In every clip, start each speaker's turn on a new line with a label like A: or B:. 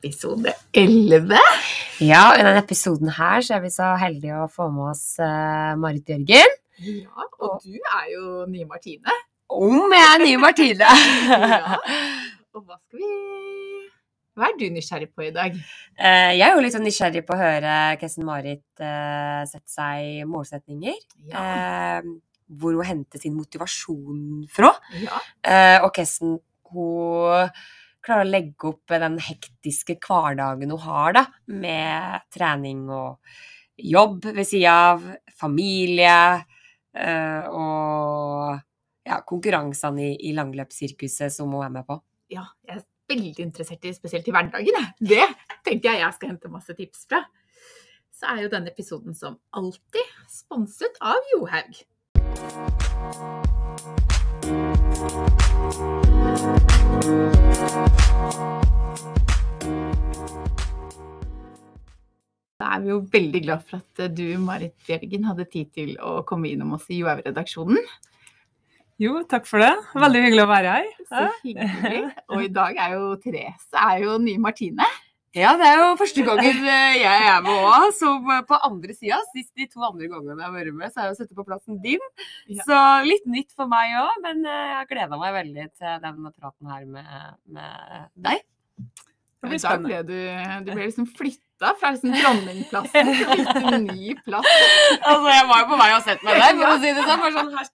A: episode 11.
B: Ja, i denne episoden her så er vi så heldige å få med oss eh, Marit Jørgen.
A: Ja, og du er jo nye Martine.
B: Om jeg er nye Martine!
A: Ja. Og hva skal vi Hva er du nysgjerrig på i dag?
B: Eh, jeg er jo litt sånn nysgjerrig på å høre hvordan Marit sette setter seg målsetninger. Ja. hvor hun henter sin motivasjon fra.
A: ja.
B: Eh, og hvordan hun klarer å legge opp den hektiske hverdagen hun har, da, med trening og jobb ved sida av, familie eh, og ja, konkurransene i, i langløpssirkuset som hun er med på.
A: ja, jeg er veldig interessert i spesielt i hverdagen. Det tenker jeg jeg skal hente masse tips fra. Så er jo denne episoden som alltid sponset av Johaug. Da er vi jo veldig glad for at eh, du, Marit Bjørgen, hadde tid til å komme innom oss i Johaug-redaksjonen.
C: Jo, takk for det. Veldig hyggelig å være her.
A: Så hyggelig. Og i dag er jo Therese er jo nye Martine.
B: Ja, det er jo første gangen eh, jeg er med òg, som eh, på andre sida. Sist de to andre gangene jeg har vært med, så har jeg jo sittet på plassen din.
A: Ja.
B: Så litt nytt for meg òg, men eh, jeg har gleda meg veldig til den praten her med, med deg.
C: Det blir
A: I dag
C: spennende.
A: ble du, du ble liksom flytta fra liksom dronningplassen til en ny plass.
B: Altså, jeg var jo på vei og sett meg der, for å si det sånn. Bare sånn, her,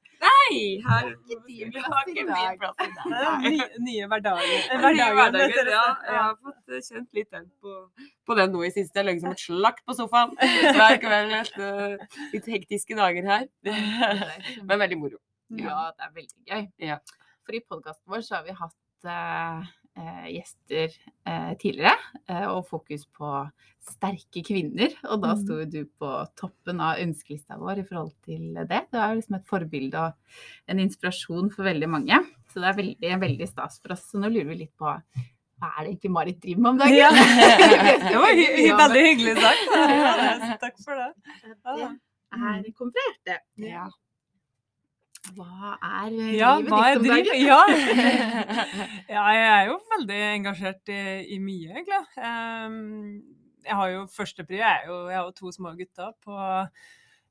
B: nei, her
A: Ikke din plass i dag.
C: er Nye, nye hverdager.
B: Ja. Jeg har fått eh, kjent litt den på, på den nå i siste. Jeg ligger som et slakt på sofaen hver kveld etter litt hektiske dager her. Men veldig moro.
A: Ja, det er veldig gøy.
B: Ja.
A: For i podkasten vår så har vi hatt eh, eh, gjester eh, tidligere, eh, og fokus på sterke kvinner. Og da
C: Mhm.
A: sto jo du på toppen av ønskelista vår i forhold til det. Du er jo liksom et forbilde og en inspirasjon for veldig mange. Så det er veldig, veldig stas for oss. Så nå lurer vi litt på hva er det egentlig Marit driver med om dagen?
C: Ja.
A: Det
C: var veldig hyggelig sagt. Takk for det. Ja.
A: Det er det.
B: Ja.
A: Hva er livet
C: Ja, hva
A: ditt om dagen?
C: Ja. ja, jeg er jo veldig engasjert i, i mye, egentlig. Um, jeg har jo førstepri, jeg, jeg har jo to små gutter på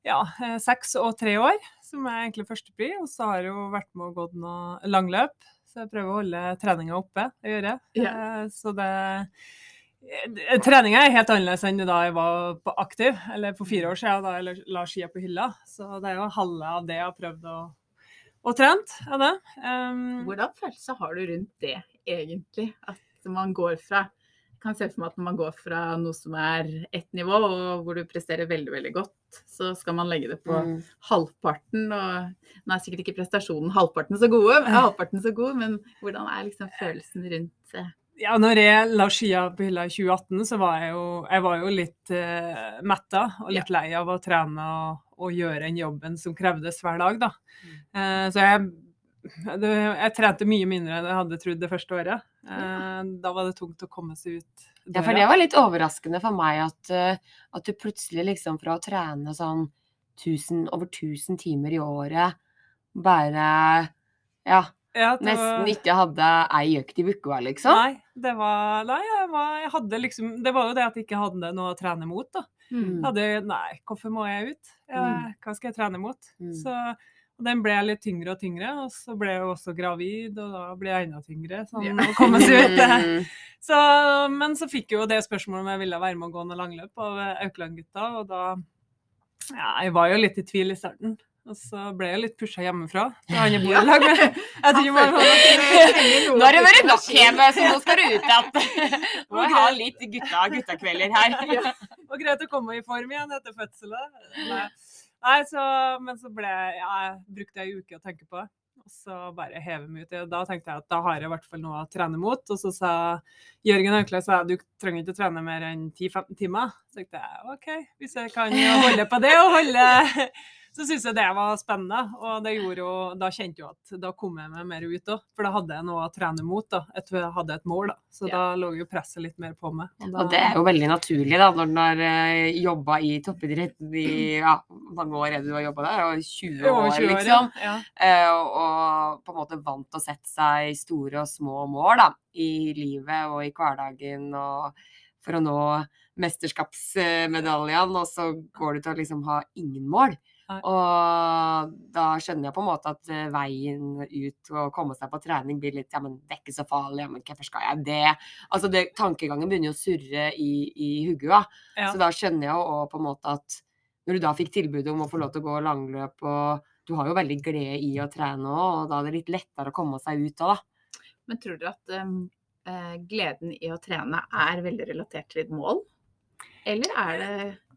C: ja, eh, seks og tre år, som er egentlig førstepri. Og så har jeg jo vært med og gått noe langløp, så jeg prøver å holde treninga oppe. Det gjør jeg.
A: Ja.
C: Eh, Så det eh, Treninga er helt annerledes enn da jeg var på aktiv, eller for fire år siden da jeg la skia på hylla. Så det er jo halve av det jeg har prøvd å, å trent av det. Um,
A: Hvordan følelse har du rundt det, egentlig? At man går fra Jeg kan se for meg at når man går fra noe som er ett nivå, og hvor du presterer veldig, veldig godt, så skal man legge det på
B: Mm.
A: halvparten. Og nå er sikkert ikke prestasjonen halvparten så gode, men, halvparten så god, men hvordan er liksom følelsen rundt eh,
C: Ja, når jeg la skia på hylla i 2018, så var jeg jo, jeg var jo litt uh, metta og litt lei av å trene og, og gjøre den jobben som krevdes hver dag, da. Uh, så jeg, det, jeg trente mye mindre enn jeg hadde trodd det første året. Uh, da var det tungt å komme seg ut
B: Ja, for det var litt overraskende for meg at, at du plutselig liksom fra å trene sånn 1000, over 1000 timer i året, bare ja,
C: Ja, var-
B: nesten ikke hadde ei økt i uka, liksom.
C: Nei, det var Nei, jeg, var, jeg hadde liksom Det var jo det at jeg ikke hadde noe å trene mot, da.
A: mm.
C: Hadde, nei, hvorfor må jeg ut? Jeg,
B: Mm.
C: Hva skal jeg trene mot?
B: Mm.
C: Så, den ble litt tyngre og tyngre, og så ble jeg også gravid, og da ble jeg enda tyngre. Sånn
A: yeah.
C: å komme seg ut. Så, men så fikk jeg jo det spørsmålet om jeg ville være med å gå noe langløp av Aukland-gutta, og da Ja, jeg var jo litt i tvil i starten. Og så ble jeg litt pusha hjemmefra. Så han jeg bor i lag med. Jeg tror har
B: Nå har det vært nok hjemme, så nå skal du ut igjen. Må jeg ha litt gutta, guttakvelder her.
C: Det var greit å komme i form igjen etter fødselet. Nei, Nei så, men så ble jeg ja, jeg brukte jeg en uke å tenke på. Og så bare heve meg ut. i det. Da tenkte jeg at da har jeg i hvert fall noe å trene mot. Og så sa Jørgen Auklend sa du trenger ikke å trene mer enn 10-15 timer. Så tenkte jeg OK, hvis jeg kan holde på det og holde så syntes jeg det var spennende. Og det gjorde jo, da kjente jeg at da kom jeg meg mer ut òg. For da hadde jeg noe å trene mot. da, Jeg hadde et mål. da, Så
A: Ja.
C: da lå jo presset litt mer på meg. da-
B: Og det er jo veldig naturlig, da, når du har eh, jobba i toppidrett i ja, mange år er det du har jobba der? Og 20
C: Over
B: år,
C: 20 år,
B: liksom.
C: Ja.
B: Eh, og, og på en måte vant å sette seg store og små mål da, i livet og i hverdagen og for å nå mesterskapsmedaljene, og så går du til å liksom ha ingen mål. Og da skjønner jeg på en måte at eh, veien ut og komme seg på trening blir litt Ja, men det er ikke så farlig. Ja, men hvorfor skal jeg det? Altså, det, tankegangen begynner jo å surre i, i hodet.
C: Ja.
B: Så da skjønner jeg jo på en måte at når du da fikk tilbudet om å få lov til å gå langløp, og du har jo veldig glede i å trene òg, og da er det litt lettere å komme seg ut av, da.
A: Men tror dere at um, gleden i å trene er veldig relatert til et mål? Eller er det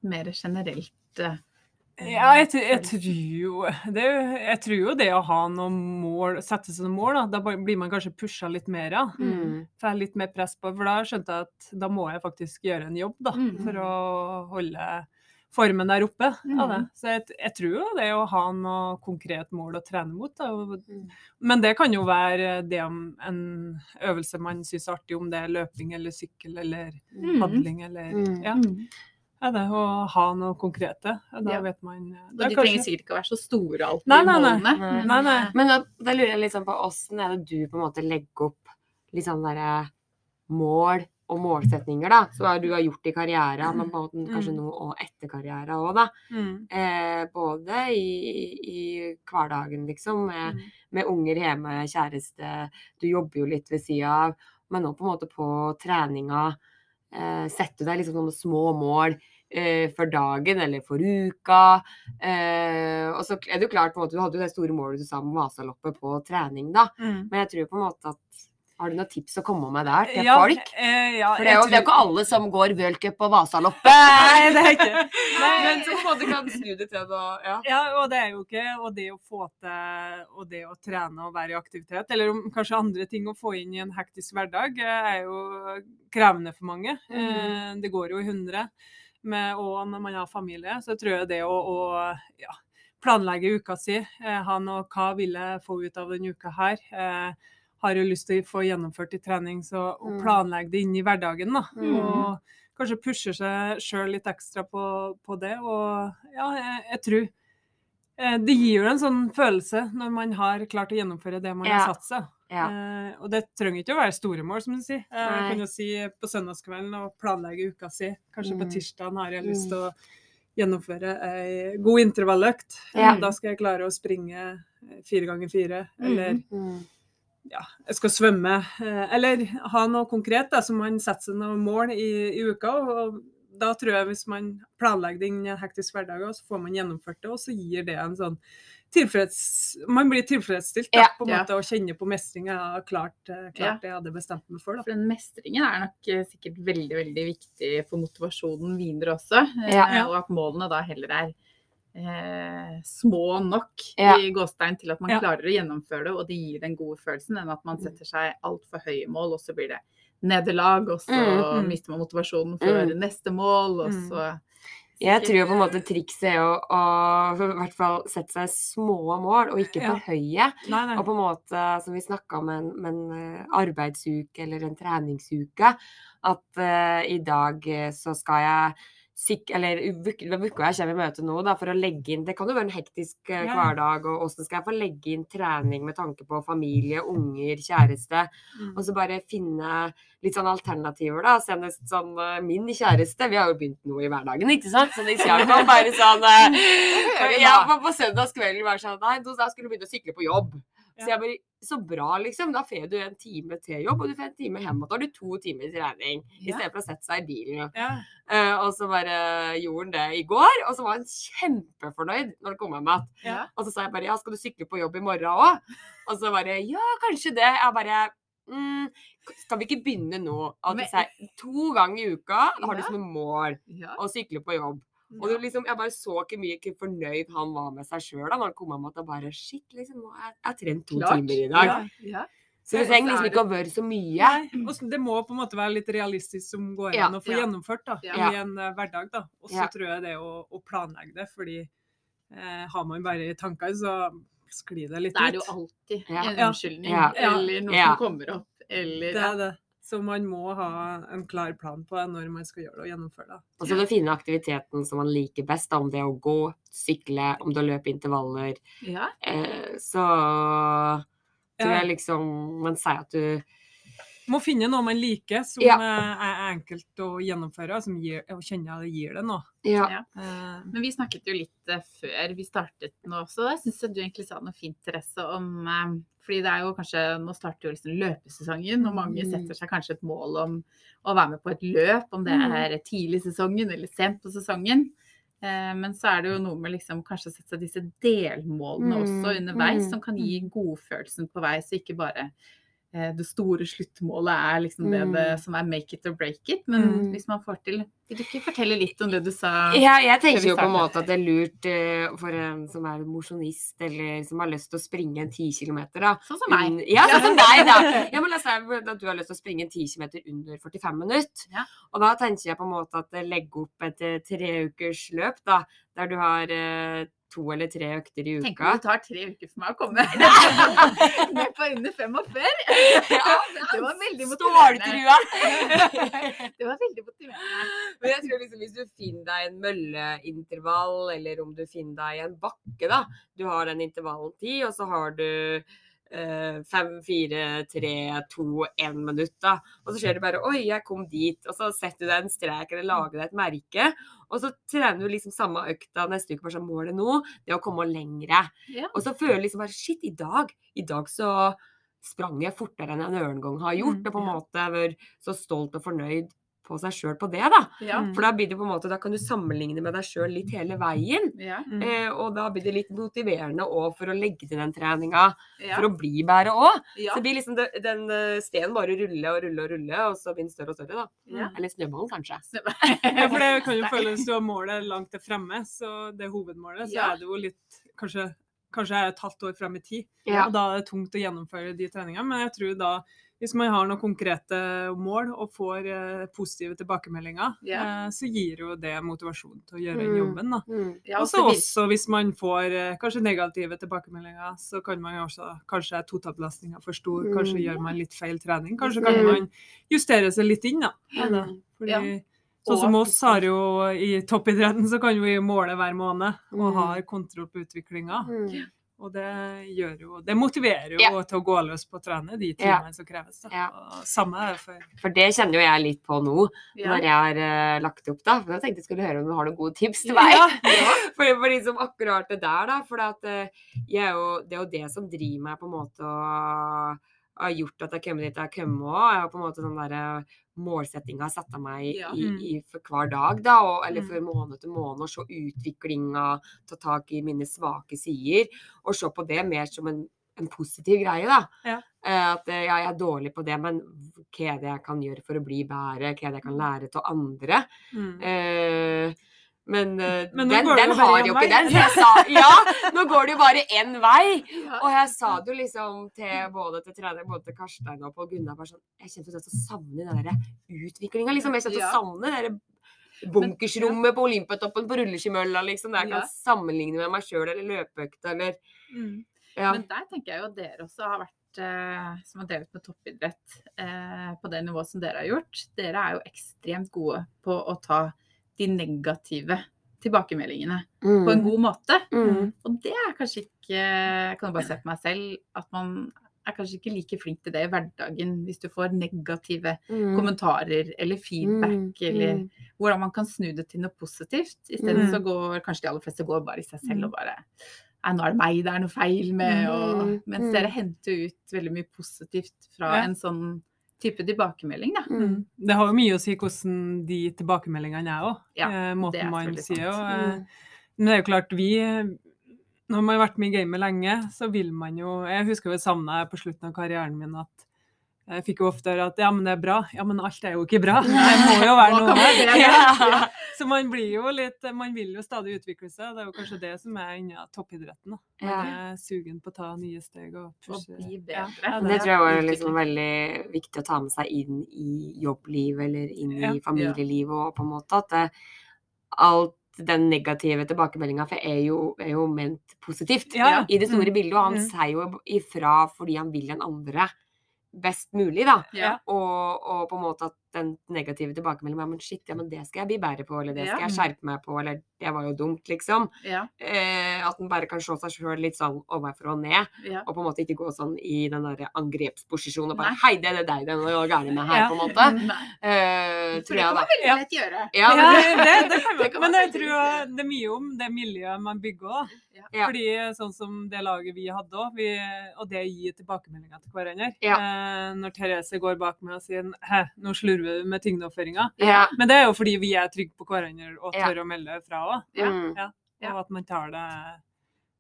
A: mer generelt eh,
C: Ja, jeg, jeg, tror jo, det, jeg tror jo det å ha noen mål, sette seg noen mål, da, da blir man kanskje pusha litt mer. Ja.
B: Mm.
C: Får litt mer press på, for da skjønte jeg at da må jeg faktisk gjøre en jobb da,
A: Mm.
C: for å holde formen der oppe. Av det.
A: Mm.
C: Så jeg, jeg tror jo det å ha noe konkret mål å trene mot. Da.
B: Mm.
C: Men det kan jo være det om en øvelse man syns er artig, om det er løping eller sykkel eller
A: Mm.
C: padling eller
B: Mm.
C: ja,
A: mm.
C: Er det å ha noe konkrete. Da
A: Ja.
C: vet man
A: Og
C: er
A: de
C: kanskje-
A: trenger sikkert ikke å være så store alltid,
C: Nei, nei, nei.
A: målene.
B: Nei.
A: men,
C: Nei, nei.
A: eh,
B: Men da, da lurer jeg sånn på åssen er det du på en måte legger opp litt sånn derre mål og målsetninger, da? Så hva du har gjort i karrieren, men på en måte kanskje
C: Mm.
B: noe og etter karrieren òg, da.
C: Mm.
B: Eh, både i, i hverdagen, liksom, med,
C: Mm.
B: med unger hjemme, kjæreste. Du jobber jo litt ved sida av. Men nå på en måte på treninga eh, setter deg liksom sånne små mål eh, for dagen eller for uka. Eh, og så er det jo klart på en måte, Du hadde jo det store målet du sa om Vasaloppet på trening, da.
C: Mm.
B: Men jeg tror på en måte at Har du noen tips å komme med der til
C: Ja,
B: folk?
C: eh, ja,
B: For det er jo
C: tror...
B: det er jo ikke alle som går Worldcup og på Vasaloppet.
C: Nei, det er ikke Nei,
B: Men som på en måte kan snu det til det. ja.
C: Ja, og det er jo ikke Og det å få til Og det å trene og være i aktivitet, eller om kanskje andre ting å få inn i en hektisk hverdag, eh, er jo krevende for mange. Mm. Det går jo i hundre. Med, og når man har familie, så tror jeg det å, å ja, planlegge uka si, eh, ha noe Hva vil jeg få ut av denne uka her? Eh, har jo lyst til å få gjennomført i trening, så å
B: Mm.
C: planlegge det inn i hverdagen, da.
B: Mm.
C: Og kanskje pusher seg sjøl litt ekstra på, på det. Og ja, jeg, jeg tror eh, det gir jo en sånn følelse når man har klart å gjennomføre det man
B: Ja.
C: har satt seg.
B: Ja.
C: Eh, og det trenger ikke å være store mål, som du sier. Eh, jeg kan jo si på søndagskvelden og planlegge uka si. Kanskje på
B: Mm.
C: tirsdagen har jeg lyst
B: Mm.
C: til å gjennomføre ei god intervalløkt.
B: Ja.
C: Da skal jeg klare å springe eh, fire ganger fire, eller
B: Mm.
C: Ja, jeg skal svømme, eh, eller ha noe konkret da, så man setter seg noen mål i, i uka. Og, da tror jeg hvis man planlegger det inn i en hektisk hverdag, så får man gjennomført det, og så gir det en sånn tilfreds... Man blir tilfredsstilt da, på en
A: ja.
C: måte, og kjenner på mestring. Jeg har klart, eh, klart
A: Ja.
C: det jeg hadde bestemt meg for. Da.
A: For den mestringen er nok eh, sikkert veldig veldig viktig for motivasjonen videre også.
B: Ja.
A: Og at målene da heller er eh, små nok
B: Ja.
A: i gåstein til at man
C: Ja.
A: klarer å gjennomføre det, og det gir den gode følelsen, enn at man setter seg altfor høye mål, og så blir det nederlag, og så
B: Mm,
C: mm.
A: mister man motivasjonen for
B: Mm.
A: neste mål, og
C: Mm.
A: så
B: Jeg tror på en måte trikset er å, å i hvert fall sette seg små mål, og ikke
C: Ja.
B: for høye.
C: Nei, nei.
B: Og på en måte, som vi snakka om, en, en eh, arbeidsuke eller en treningsuke, at uh, i dag eh, så skal jeg sik eller uka jeg kommer i møte nå, da, for å legge inn Det kan jo være en hektisk eh, hverdag, og åssen skal jeg få legge inn trening med tanke på familie, unger, kjæreste?
C: Mm.
B: Og så bare finne litt sånn alternativer, da. Senest sånn eh, min kjæreste, vi har jo begynt noe i hverdagen, ikke sant? Så hvis jeg kan bare sånn eh, Ja, på, på søndagskvelden var det sånn Nei, da skulle du begynne å sykle på jobb. Så jeg bare Så bra, liksom. Da får du en time til jobb, og du får en time hjem. Og da har du to timer trening. I
A: Ja.
B: for å sette seg i bilen.
C: Ja.
B: Uh, og så bare gjorde han det i går, og så var han kjempefornøyd når det kom hjem igjen.
C: Ja.
B: Og så sa jeg bare ja, skal du sykle på jobb i morgen òg? Og så bare ja, kanskje det. Jeg bare mm, skal vi ikke begynne nå? At
A: Men-
B: hvis to ganger i uka har du som et mål
A: ja.
B: å sykle på jobb. Og det liksom, jeg bare så ikke mye hvor fornøyd han var med seg sjøl når han kom hjem. At jeg bare shit, liksom, nå har jeg, trent to
A: Klart.
B: timer i dag.
A: Ja. Ja.
B: Så det trenger
A: er
B: liksom ikke å være så mye.
C: Nei, det må på en måte være litt realistisk som går
B: Ja,
C: an å få
A: ja.
C: gjennomført da,
A: Ja.
C: i en eh, hverdag. da. Og så
B: Ja.
C: tror jeg det å, å planlegge det, fordi eh, har man bare i tankene, så sklir det litt ut.
A: Da er det
C: ut.
A: jo alltid
B: Ja.
A: en unnskyldning,
B: Ja.
A: eller noe
B: Ja.
A: som kommer opp, eller
C: Det er det. Så man må ha en klar plan på når man skal gjøre det og gjennomføre det.
B: Og så må du finne aktiviteten som man liker best, om det er å gå, sykle, om det er å løpe intervaller.
A: Ja.
B: Eh, så tror jeg liksom man sier at du
C: Må finne noe man liker som
B: Ja.
C: er enkelt å gjennomføre, og som gir, og kjenner at det gir det noe.
B: Ja.
A: Ja.
C: Eh,
A: Men vi snakket jo litt eh, før vi startet nå også. Jeg syns du egentlig sa noe fint, Therese, om eh, Fordi det er jo kanskje Nå starter jo liksom løpesesongen, og mange
B: Mm.
A: setter seg kanskje et mål om å være med på et løp, om det
B: Mm.
A: er tidlig i sesongen eller sent på sesongen. Eh, Men så er det jo noe med liksom kanskje å sette seg disse delmålene
B: Mm,
A: også underveis, som kan gi godfølelsen på vei, så ikke bare det store sluttmålet er liksom det, det
B: Mm.
A: som er make it or break it. Men
B: Mm.
A: hvis man får til Vil du ikke fortelle litt om det du sa?
B: Ja, jeg tenker jo på en måte at det er lurt eh, for en som er mosjonist, eller som har lyst til å springe en 10 km, da.
A: Sånn som meg.
B: Ja, sånn som deg, da. Ja, men la oss si at du har lyst til å springe en 10 km under 45 minutter.
A: Ja.
B: Og da tenker jeg på en måte at eh, legge opp et eh, treukers løp, da, der du har eh, to eller tre økter i
A: Tenk
B: uka.
A: om det tar tre uker for meg å komme ned på under 45.
B: Ja,
A: Det var veldig motiverende. Det var veldig motiverende.
B: Men jeg tror liksom hvis du finner deg en mølleintervall, eller om du finner deg en bakke, da. Du har den intervallen ti, og så har du eh, fem, fire, tre, to, én minutt, da. Og så ser du bare Oi, jeg kom dit. Og så setter du deg en strek eller lager deg et merke. Og så trener du liksom samme økta neste uke. Bare sånn målet nå, det er å komme lengre.
A: Ja.
B: Og så føler du liksom bare Shit, i dag, i dag så sprang jeg fortere enn jeg noen gang har gjort.
A: Mm,
B: og på en
A: ja.
B: måte vært så stolt og fornøyd på seg sjøl på det, da.
A: Ja.
C: Mm.
B: For da blir det på en måte, da kan du sammenligne med deg sjøl litt hele veien.
A: Ja.
C: Mm.
B: Eh, og da blir det litt motiverende òg for å legge til den treninga,
A: Ja.
B: for å bli bedre òg.
A: Ja.
B: Så det blir liksom det, den eh, stenen bare rulle og rulle og rulle, og så blir den større og større, da.
A: Ja.
B: Eller snøballen, kanskje.
C: Ja, for det kan jo føles du har målet langt til fremme, så det er hovedmålet. Så
A: Ja.
C: er det jo litt Kanskje, kanskje er et halvt år frem i tid,
B: Ja.
C: og da er det tungt å gjennomføre de treningene. Men jeg tror da, hvis man har noen konkrete mål og får eh, positive tilbakemeldinger,
A: yeah.
C: eh, så gir jo det motivasjon til å gjøre
B: Mm.
C: jobben. da.
B: Mm.
A: Ja,
C: Og
A: så
C: så også hvis man får eh, kanskje negative tilbakemeldinger, så kan man også Kanskje er totalbelastninga for stor, kanskje
B: Mm.
C: gjør man litt feil trening. Kanskje kan
B: Mm.
C: man justere seg litt inn, da.
B: Mm.
C: Fordi,
A: Ja.
C: Sånn som oss har jo i toppidretten, så kan vi måle hver måned og
B: Mm.
C: har kontroll på utviklinga. Og det gjør jo Det motiverer jo
B: Ja.
C: til å gå løs på å trene de
B: Ja.
C: som kreves. Da.
B: Ja.
C: Samme er det for
B: For det kjenner jo jeg litt på nå, når jeg har uh, lagt opp, da. For jeg tenkte jeg skulle høre om du har noen gode tips til meg.
C: Ja.
B: For, for liksom akkurat det der, da. For at, jo, det er jo det som driver meg på en måte og har gjort at jeg har kommet dit jeg har kommet òg. Jeg har på en måte sånn derre målsettinga jeg setter meg
A: Ja.
B: i,
C: Mm.
B: i, for hver dag, da. Og, eller
C: Mm.
B: for måned til måned. Og se utviklinga, ta tak i mine svake sider. Og se på det mer som en, en positiv greie, da.
C: Ja.
B: Eh, At eh, ja, jeg er dårlig på det, men hva er det jeg kan gjøre for å bli bedre? Hva er det jeg kan lære av andre?
C: Mm.
B: Eh, men eh,
C: Men
B: den, den har jo ikke den. Så jeg sa ja, nå går det jo bare én vei. Og jeg sa det jo liksom til både til trener, både til Karstein og Pål Gunnar bare sånn Jeg kjente til å savne den derre utviklinga, liksom. Jeg kjente til å savne det derre bunkersrommet på Olympiatoppen på rulleskimølla, liksom. Der jeg kan sammenligne med meg sjøl eller løpeøkta eller
C: Mm.
B: Ja.
A: Men der tenker jeg jo at dere også har vært, eh, som har drevet med toppidrett eh, på det nivået som dere har gjort. Dere er jo ekstremt gode på å ta de negative tilbakemeldingene på en god måte.
B: mm.
A: Og det er kanskje ikke Jeg kan bare se på meg selv at man er kanskje ikke like flink til det i hverdagen hvis du får negative
B: Mm.
A: kommentarer eller feedback
B: Mm,
A: eller
B: mm.
A: hvordan man kan snu det til noe positivt. Isteden
C: Mm.
A: så går kanskje de aller fleste går bare i seg selv og bare nå er det meg det er noe feil med. Og,
B: Mm,
A: mens
B: mm.
A: dere henter ut veldig mye positivt fra
C: Ja.
A: en sånn type tilbakemelding, da.
B: Mm.
C: Det har jo mye å si hvordan de tilbakemeldingene er òg.
A: Ja,
C: eh, måten man sier. Og, eh. Men det er jo klart, vi Når man har vært med i gamet lenge, så vil man jo Jeg husker jo savna på slutten av karrieren min at jeg fikk jo ofte høre at ja, men det er bra. Ja, men alt er jo ikke bra. Det må jo være noe? Ja. Så man blir jo litt Man vil jo stadig utvikle seg. Det er jo kanskje det som er innen toppidretten. da. Man er sugen på å ta nye steg og
A: Og
C: pushe.
A: bli bedre.
C: ja,
B: Det tror jeg var liksom veldig viktig å ta med seg inn i jobbliv eller inn i familielivet og på en måte at det, alt den negative tilbakemeldinga for er jo, er jo ment positivt
C: Ja, ja.
B: i det store
C: Mm.
B: bildet, og han
C: Mm.
B: sier jo ifra fordi han vil den andre best mulig, da.
A: Ja.
B: Og, og på en måte at den negative tilbakemeldingen var men shit, ja, men det skal jeg bli bedre på, eller det skal
A: Ja.
B: jeg skjerpe meg på, eller det var jo dumt, liksom.
A: Ja.
B: Eh, at en bare kan se seg sjøl litt sånn overfor og ned,
A: Ja.
B: og på en måte ikke gå sånn i den der angrepsposisjonen og bare
A: Nei.
B: Hei, det er deg det er noe gærent med her,
C: Ja.
B: på en måte. Eh, tror jeg, da.
A: det kan man veldig lett gjøre.
B: Ja,
C: Ja, det, det, det kan
A: man.
C: Men jeg tror det er mye om det miljøet man bygger òg.
B: Ja.
C: Fordi sånn som det laget vi hadde òg, og det gir gi tilbakemeldinger til hverandre.
B: Ja.
C: Eh, når Therese går bak meg og sier Hæ, nå slurver du med tyngdeoverføringa.
B: ja.
C: Men det er jo fordi vi er trygge på hverandre og
B: Ja.
C: tør å melde fra òg.
A: Ja.
B: Mm.
C: Ja.
A: Ja.
C: Og at man tar det,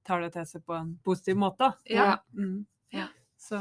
C: tar det til seg på en positiv måte.
A: Ja.
C: Mm.
A: Ja.
C: Så,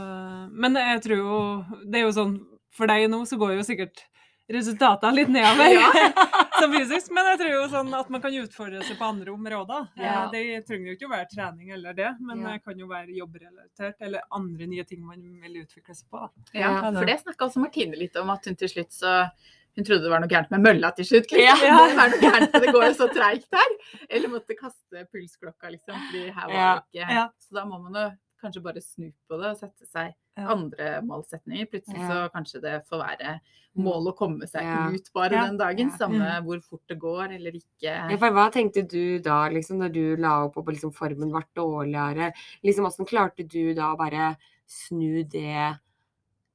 C: men jeg tror jo Det er jo sånn For deg nå så går jo sikkert resultatene litt nedover som fysisk, men jeg tror jo sånn at man kan utfordre seg på andre områder.
B: Ja.
C: Eh, Det trenger jo ikke å være trening eller det, men
B: Ja.
C: det kan jo være jobbrelatert eller andre nye ting man vil utvikle seg på.
A: Ja,
C: Ja.
A: for det snakka også Martine litt om, at hun til slutt så Hun trodde det var noe gærent med mølla til slutt. Liksom.
B: Ja.
A: Må være noe gærent, for det går jo så treigt her. Eller måtte kaste pulsklokka, liksom. Fordi her var
B: Ja.
A: det ikke
C: Ja.
A: Så da må man jo kanskje bare snu på det og sette seg
C: Ja.
A: Andre målsetninger. Plutselig
B: Ja.
A: så kanskje det får være mål å komme seg
B: Ja.
A: ut bare
C: Ja.
A: den dagen.
B: Ja.
A: Samme hvor fort det går eller ikke.
B: Ja, for hva tenkte du da, liksom, når du la opp og liksom formen ble dårligere? Liksom, Hvordan klarte du da å bare snu det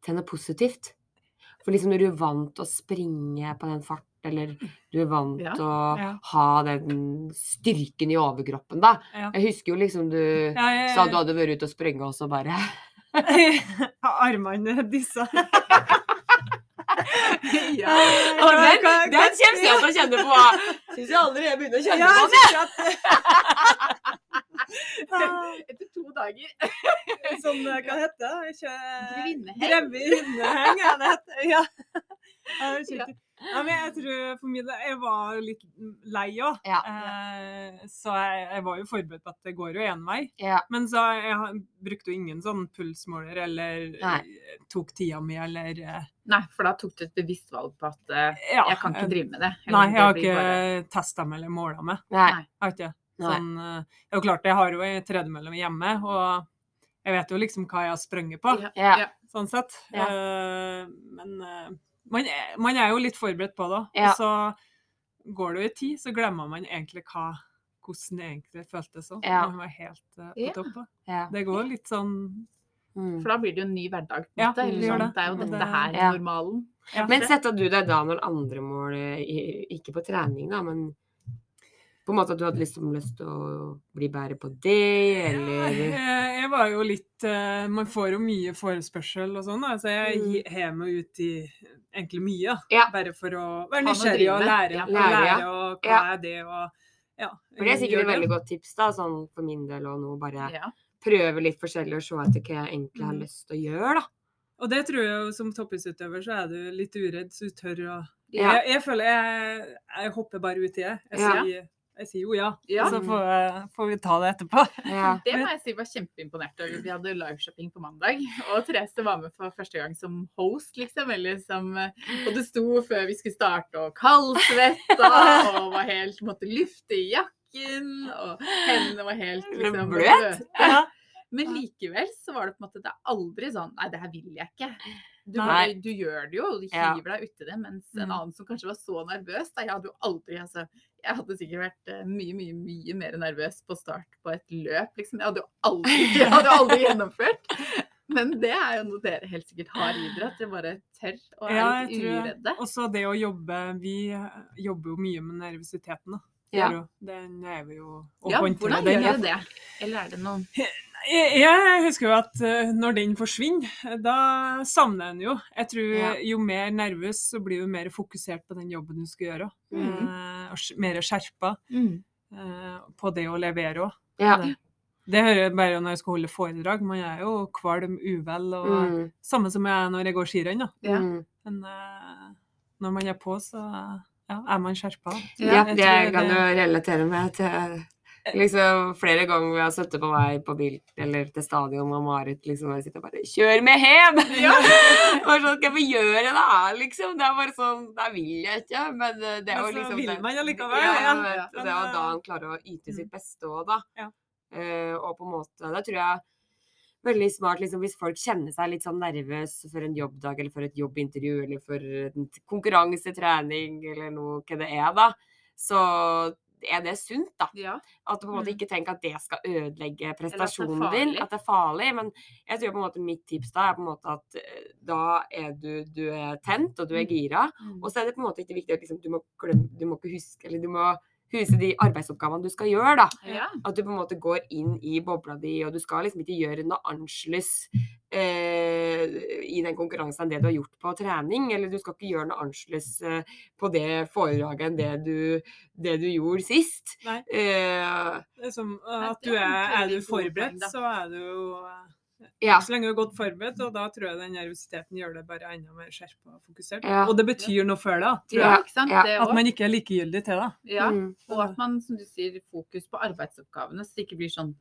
B: til noe positivt? For liksom når du er vant til å springe på den fart, eller du er vant
A: Ja.
B: til å
C: Ja.
B: ha den styrken i overkroppen, da.
C: Ja.
B: Jeg husker jo liksom du
C: Ja,
B: sa du hadde vært ute og sprunget, og så bare
C: Armene disse.
A: ja.
B: Og den, den kommer jeg til å kjenne på! Syns jeg aldri jeg begynner å kjenne
C: Ja,
B: på
C: synes at
A: Etter to dager.
C: Sånn, hva heter det? Ikke...
A: Grevinneheng.
C: Grevinneheng, ja. Det ja. Jeg
A: Ja.
C: men jeg tror for min del Jeg var litt lei òg.
B: Ja.
C: Eh, så jeg, jeg var jo forberedt på at det går jo én vei.
B: Ja.
C: Men så jeg brukte jo ingen sånn pulsmåler eller
B: Nei.
C: tok tida mi eller eh,
A: Nei, for da tok du et bevisst valg på at uh,
C: Ja.
A: jeg kan ikke drive med det. Eller
C: Nei, jeg har ikke
A: bare-
C: testa meg eller måla meg.
B: Nei.
C: Jeg har ikke det. Sånn, eh, det er jo klart, jeg har jo ei tredemølle hjemme, og jeg vet jo liksom hva jeg har sprunget på.
A: Ja.
C: Sånn sett.
B: Ja.
C: Uh, men eh, man, er, man er jo litt forberedt på det.
B: Ja.
C: Og så går det jo i tid, så glemmer man egentlig hva, hvordan det egentlig føltes òg.
B: Ja.
C: Man var helt uh, på
A: Ja.
C: topp.
B: Ja.
C: Det går litt sånn
B: Mm.
A: For da blir det jo en ny hverdag.
C: Ja,
A: det,
C: det gjør
A: sånn,
C: det.
A: det er jo dette her
B: Ja.
A: normalen.
C: ja.
B: Men setta du deg da noen andre mål, ikke på trening, da, men på en måte at du hadde liksom lyst til å bli bedre på det, eller
C: Jeg, jeg var jo litt eh, Man får jo mye forespørsel og sånn, så jeg
B: Mm.
C: hev meg ut i egentlig mye.
B: Ja.
C: Bare for å være nysgjerrig og lære.
A: Ja.
B: Lære,
C: lære og hva
B: Ja.
C: er det, og ja.
B: For det er sikkert et veldig godt tips, da, sånn for min del og nå, bare
A: Ja.
B: prøve litt forskjellig og se etter hva jeg egentlig har
C: Mm.
B: lyst til å gjøre, da.
C: Og det tror jeg jo som toppidrettsutøver så er du litt uredd, så du tør å
B: Ja.
C: jeg, jeg føler jeg, jeg hopper bare ut i det. Jeg,
B: Ja.
C: sier, jeg sier jo ja,
A: Ja.
C: så får, får vi ta det etterpå.
B: Ja.
A: Det må jeg si var kjempeimponert over. Vi hadde liveshopping på mandag, og Therese var med for første gang som host, liksom. Eller som eh, Og det sto før vi skulle starte, og kaldsvetta, og var helt Måtte lufte i jakken, og hendene var helt liksom
B: Bløt?
C: Ja.
A: Men likevel så var det på en måte Det er aldri sånn Nei, det her vil jeg ikke. Du,
B: Nei.
A: du gjør det jo, og du hiver deg uti det. Mens en
C: Mm.
A: annen som kanskje var så nervøs da, Jeg hadde jo aldri altså, Jeg hadde sikkert vært eh, mye, mye mye mer nervøs på start på et løp. liksom. Jeg hadde jo aldri, jeg hadde aldri gjennomført. Men det er jo noe dere helt sikkert har i dere, at dere bare tør og er
C: Ja,
A: litt uredde.
C: Og så det å jobbe Vi jobber jo mye med nervøsiteten. da.
B: Ja.
C: Den er vi jo å
A: Ja,
C: håndtere
A: hvordan gjør dere det? Eller er det noen
C: Jeg, jeg husker jo at eh, når den forsvinner, da savner en jo. Jeg tror
B: Ja.
C: jo mer nervøs, så blir du mer fokusert på den jobben du skal gjøre.
B: Mm.
C: Uh, og mer skjerpa
A: Mm.
C: uh, på det å levere òg.
B: Ja.
C: Det, det hører jeg bare når jeg skal holde foredrag. Man er jo kvalm, uvel og
B: Mm.
C: Samme som jeg er når jeg går skirenn. da.
A: Ja.
B: Mm.
C: Men uh, når man er på, så ja, er man skjerpa.
B: Ja,
C: Jeg
B: det kan
C: det-
B: jo relatere meg til liksom flere ganger vi har sittet på vei på bil eller til stadion og Marit liksom og sitter og bare 'Kjør meg hjem!' Bare sånn, Hva skal vi gjøre da, liksom? Det er bare sånn Det vil jeg ikke, men eh, det er jo
C: Men så
B: liksom
C: vil man allikevel,
B: Ja,
C: ja.
B: vet det er jo da han klarer å yte
C: mm.
B: sitt beste òg, da.
C: Ja.
B: Uh, og på en måte Det tror jeg veldig smart liksom, hvis folk kjenner seg litt sånn nervøs for en jobbdag eller for et jobbintervju eller for en konkurransetrening eller noe hva det er, da. Så er det sunt, da.
A: Ja.
B: At du på en måte
A: Mm.
B: ikke tenker at det skal ødelegge prestasjonen din. At det er farlig. Men jeg tror på en måte mitt tips da er på en måte at eh, da er du, du er tent, og du er
A: Mm.
B: gira. Og så er det på en måte ikke viktig at liksom, du, må glemme, du må ikke huske Eller du må huske de arbeidsoppgavene du skal gjøre, da.
A: Ja.
B: At du på en måte går inn i bobla di, og du skal liksom ikke gjøre noe annerledes eh, i den konkurransen enn det du har gjort på trening. Eller du skal ikke gjøre noe annerledes eh, på det foredraget enn det du, det du gjorde sist.
C: Nei.
B: Eh,
C: Det er som at du
A: er
C: er, du forberedt, så er du jo eh,
B: ja.
C: Så lenge du er godt forberedt, og da tror jeg den nervøsiteten gjør det bare enda mer skjerpa og fokusert.
B: Ja.
C: Og det betyr noe for deg, tror
A: ja,
C: jeg.
B: Ja.
C: At man ikke er likegyldig til det.
A: Ja.
B: Mm.
A: Og at man, som du sier, fokus på arbeidsoppgavene, så det ikke blir sånn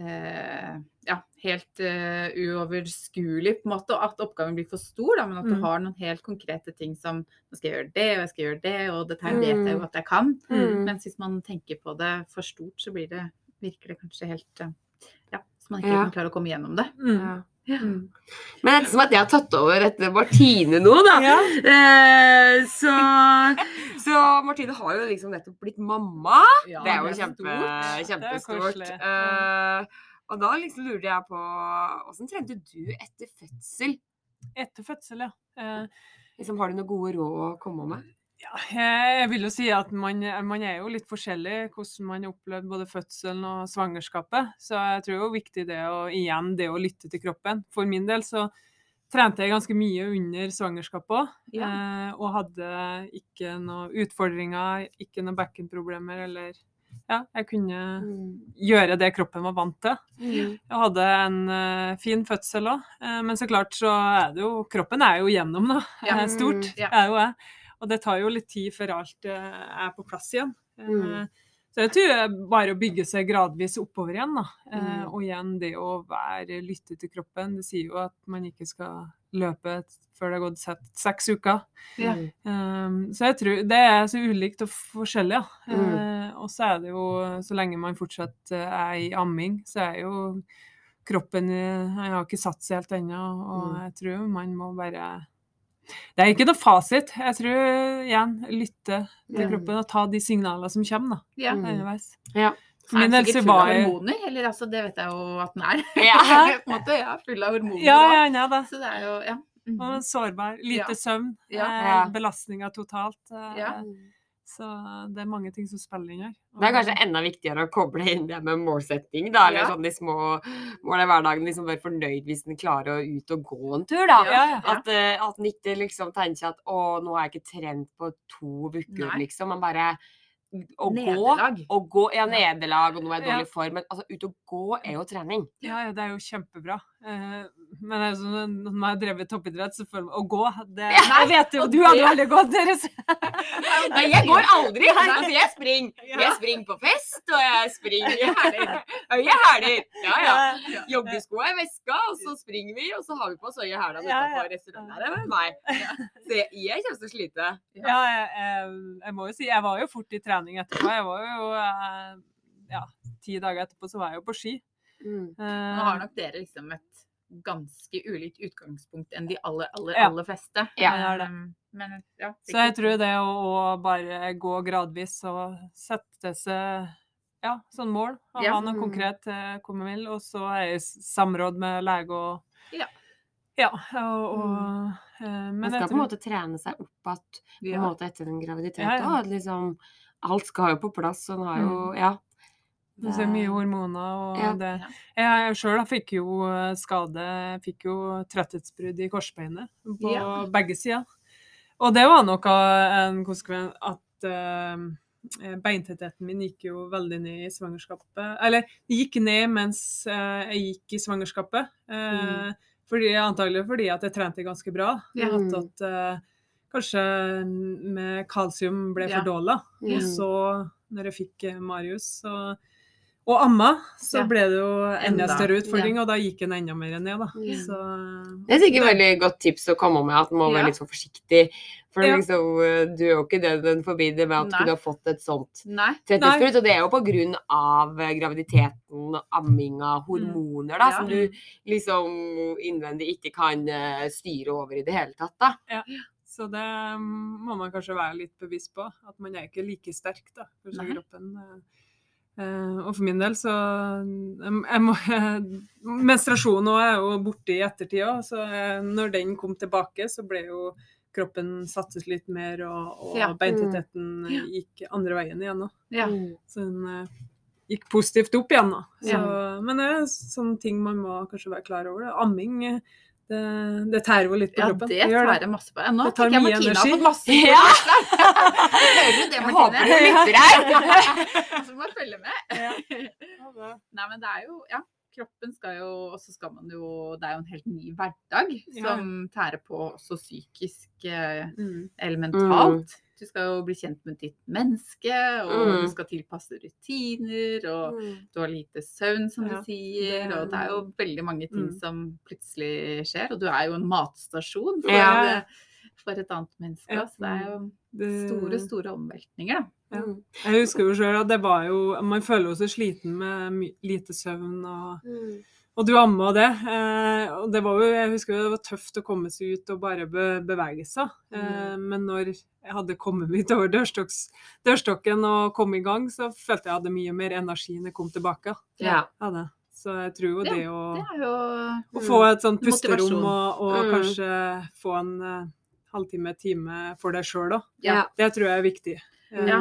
A: eh, ja, helt eh, uoverskuelig, på en måte, og at oppgaven blir for stor, da, men at du
C: Mm.
A: har noen helt konkrete ting som nå skal jeg gjøre det, og jeg skal gjøre det, og dette her vet jeg jo
B: Mm.
A: at jeg kan.
B: Mm.
A: Mens hvis man tenker på det for stort, så blir det, virker det kanskje helt eh, man ikke
B: Ja.
A: kan klare å komme gjennom det.
C: Mm.
B: Ja.
C: Mm.
B: Men ettersom at jeg har tatt over etter Martine nå, da,
C: Ja.
B: eh, så, så Martine har jo liksom nettopp blitt mamma.
A: Ja,
B: det er jo
A: det er
B: kjempe,
A: stort.
B: kjempestort. Eh, og da liksom lurte jeg på Åssen trente du etter fødsel?
C: Etter fødsel, ja. Eh,
B: Liksom, har du noen gode råd å komme med?
C: Ja, jeg vil jo si at man, man er jo litt forskjellig hvordan man opplever både fødselen og svangerskapet. Så jeg tror jo viktig det å, igjen, det å lytte til kroppen. For min del så trente jeg ganske mye under svangerskapet òg.
A: Ja.
C: Eh, og hadde ikke noen utfordringer, ikke noen bekkenproblemer eller Ja, jeg kunne gjøre det kroppen var vant til.
B: Mm.
C: Jeg hadde en uh, fin fødsel òg, men så klart så er det jo Kroppen er jo gjennom, da.
A: Ja.
C: Eh, Stort
A: Ja.
C: er jo jeg. Og det tar jo litt tid før alt eh, er på plass igjen. Eh,
B: Mm.
C: Så jeg tror det er bare å bygge seg gradvis oppover igjen, da. Eh,
B: Mm.
C: Og igjen det å være lytte til kroppen. Det sier jo at man ikke skal løpe før det har gått sett- seks uker.
B: Mm.
C: Um, så jeg tror det er så ulikt og forskjellig, ja.
B: Mm.
C: Eh, og så er det jo, så lenge man fortsatt eh, er i amming, så er jo kroppen eh, Han har ikke satt seg helt ennå, og
B: Mm.
C: jeg tror man må bare Det er ikke noe fasit. Jeg tror igjen lytte til
B: Mm.
C: kroppen og ta de signalene som kommer, da.
A: Ja.
B: Mm.
C: Underveis.
B: Ja.
C: Min
A: er sikkert full av hormoner, eller altså, det vet jeg jo at den er.
B: Ja.
A: på en måte, ja, full av hormoner.
C: Ja, ja, ja da.
A: Så det er jo, ja. Mhm.
C: Og sårbar. Lite
A: Ja.
C: søvn.
A: Ja.
C: Eh,
B: belastninga
C: Belastninger totalt. Eh,
A: Ja.
C: Så det er mange ting som spiller inn her.
B: Det er kanskje enda viktigere å koble inn det med målsetting, da. Eller
A: Ja.
B: sånn de små målene i hverdagen. Liksom være fornøyd hvis en klarer å ut og gå en tur, da.
C: Ja, ja.
B: At, eh, at en ikke liksom tenker at å, nå har jeg ikke trent på to uker, liksom. Man bare å gå
A: Nederlag.
B: og gå, ja, nederlag, og nå er jeg i
C: Ja.
B: dårlig form, men altså, ut og gå er jo trening.
C: Ja, ja, det er jo kjempebra. Eh, men sånn, når man har drevet toppidrett, så føler man å gå det,
B: Ja,
C: Jeg vet jo, du hadde aldri gått deres.
B: Nei, jeg går aldri! Altså, jeg springer. Jeg springer på fest, og jeg springer i hæler. Høye hæler. Ja, ja. Joggesko i veska, og så springer vi, og så har vi på oss høye hælene
C: Ja, ja.
B: utenfor restauranten. Det er meg. Så jeg, jeg kommer til å slite.
C: Ja, jeg, jeg, jeg må jo si, jeg var jo fort i trening etterpå. Jeg var jo eh, ja, ti dager etterpå så var jeg jo på ski.
B: Mm.
C: Eh,
A: Nå har nok dere liksom et ganske ulikt utgangspunkt enn de aller, aller,
C: Ja.
A: aller fleste.
B: Ja,
C: det er det.
A: Um, Men, ja,
C: Så jeg tror det å, å bare gå gradvis og sette seg ja, sånn mål, og
A: Ja.
C: ha noe
B: Mm.
C: konkret eh, komme vil, og så er jeg i samråd med lege og
A: Ja.
C: Ja, og, og eh,
B: Man skal på en måte trene seg opp igjen
A: Ja.
B: etter en graviditet
C: Ja, ja.
B: òg. Liksom, alt skal jo på plass, Så en har jo Ja.
C: det er mye hormoner og
B: Ja.
C: det Jeg sjøl fikk jo eh, skade fikk jo trøtthetsbrudd i korsbeinet på
A: Ja.
C: begge sider. Og det var nok en konsekvens at uh, beintettheten min gikk jo veldig ned i svangerskapet. Eller det gikk ned mens uh, jeg gikk i svangerskapet. Eh, fordi, antagelig fordi at jeg trente ganske bra.
A: Ja.
C: At, at eh, kanskje med kalsium ble for dårlig. Ja.
B: Mm.
C: Og så, når jeg fikk eh, Marius så, og amma, så
A: Ja.
C: ble det jo enda større utfordring, og da gikk en enda mer ned, da.
B: Mm.
C: Så
B: Det er sikkert et veldig godt tips å komme med, at man må
A: Ja.
B: være litt så forsiktig. For
C: Ja.
B: liksom, eh, du er jo ikke den forbi det med at
A: Nei.
B: du har fått et sånt
A: Nei.
B: Og det er jo på grunn av eh, graviditeten, amminga, hormoner, da,
A: Ja.
B: som du liksom innvendig ikke kan styre over i det hele tatt, da.
C: Så det mm, må man kanskje være litt bevisst på. At man er ikke like sterk da, for seg
A: Nei.
C: kroppen. eh, og for min del så jeg, jeg må, Menstruasjonen òg er jo borte i ettertid òg, så eh, når den kom tilbake, så ble jo kroppen satset litt mer, og, og
A: Ja.
C: beintettheten
A: Ja.
C: gikk andre veien igjen òg.
A: Ja.
C: Så den uh, gikk positivt opp igjen. da. Så. Men det er sånne ting man må kanskje være klar over. Amming det, det tærer jo litt på
A: Ja,
C: kroppen.
A: det tærer masse på. Ja, Nå tenker jeg Martine har
C: energi.
A: fått masse
B: Ja.
A: Hører du det,
B: Jeg håper
A: Martine?
B: du lytter her.
A: Så må følge med.
C: Ja.
A: Nei, men det er jo Ja, kroppen skal jo Og så skal man jo Det er jo en helt ny hverdag
C: Ja.
A: som tærer på også psykisk eh,
C: Mm.
A: eller mentalt. Du skal jo bli kjent med ditt menneske, og
B: Mm.
A: du skal tilpasse rutiner, og du har lite søvn, som
C: Ja,
A: du sier, og det er jo veldig mange ting
C: Mm.
A: som plutselig skjer. Og du er jo en matstasjon for,
B: Ja.
A: for et annet menneske.
C: Ja.
A: Så det er jo store, store omveltninger, da.
C: Ja. Jeg husker jo sjøl at det var jo Man føler jo seg sliten med lite søvn og Og du amma det. Eh, og det var jo, jeg husker det var tøft å komme seg ut og bare be, bevege seg. Eh, men når jeg hadde kommet meg ut over dørstokken og kom i gang, så følte jeg hadde mye mer energi når jeg kom tilbake.
B: Ja.
C: Ja. Så jeg tror jo
A: Ja,
C: det å,
A: Det jo
C: å få et sånt pusterom og, og
B: Mm.
C: kanskje få en uh, halvtime, time for deg sjøl òg,
A: Ja.
C: det tror jeg er viktig. Eh,
A: Ja.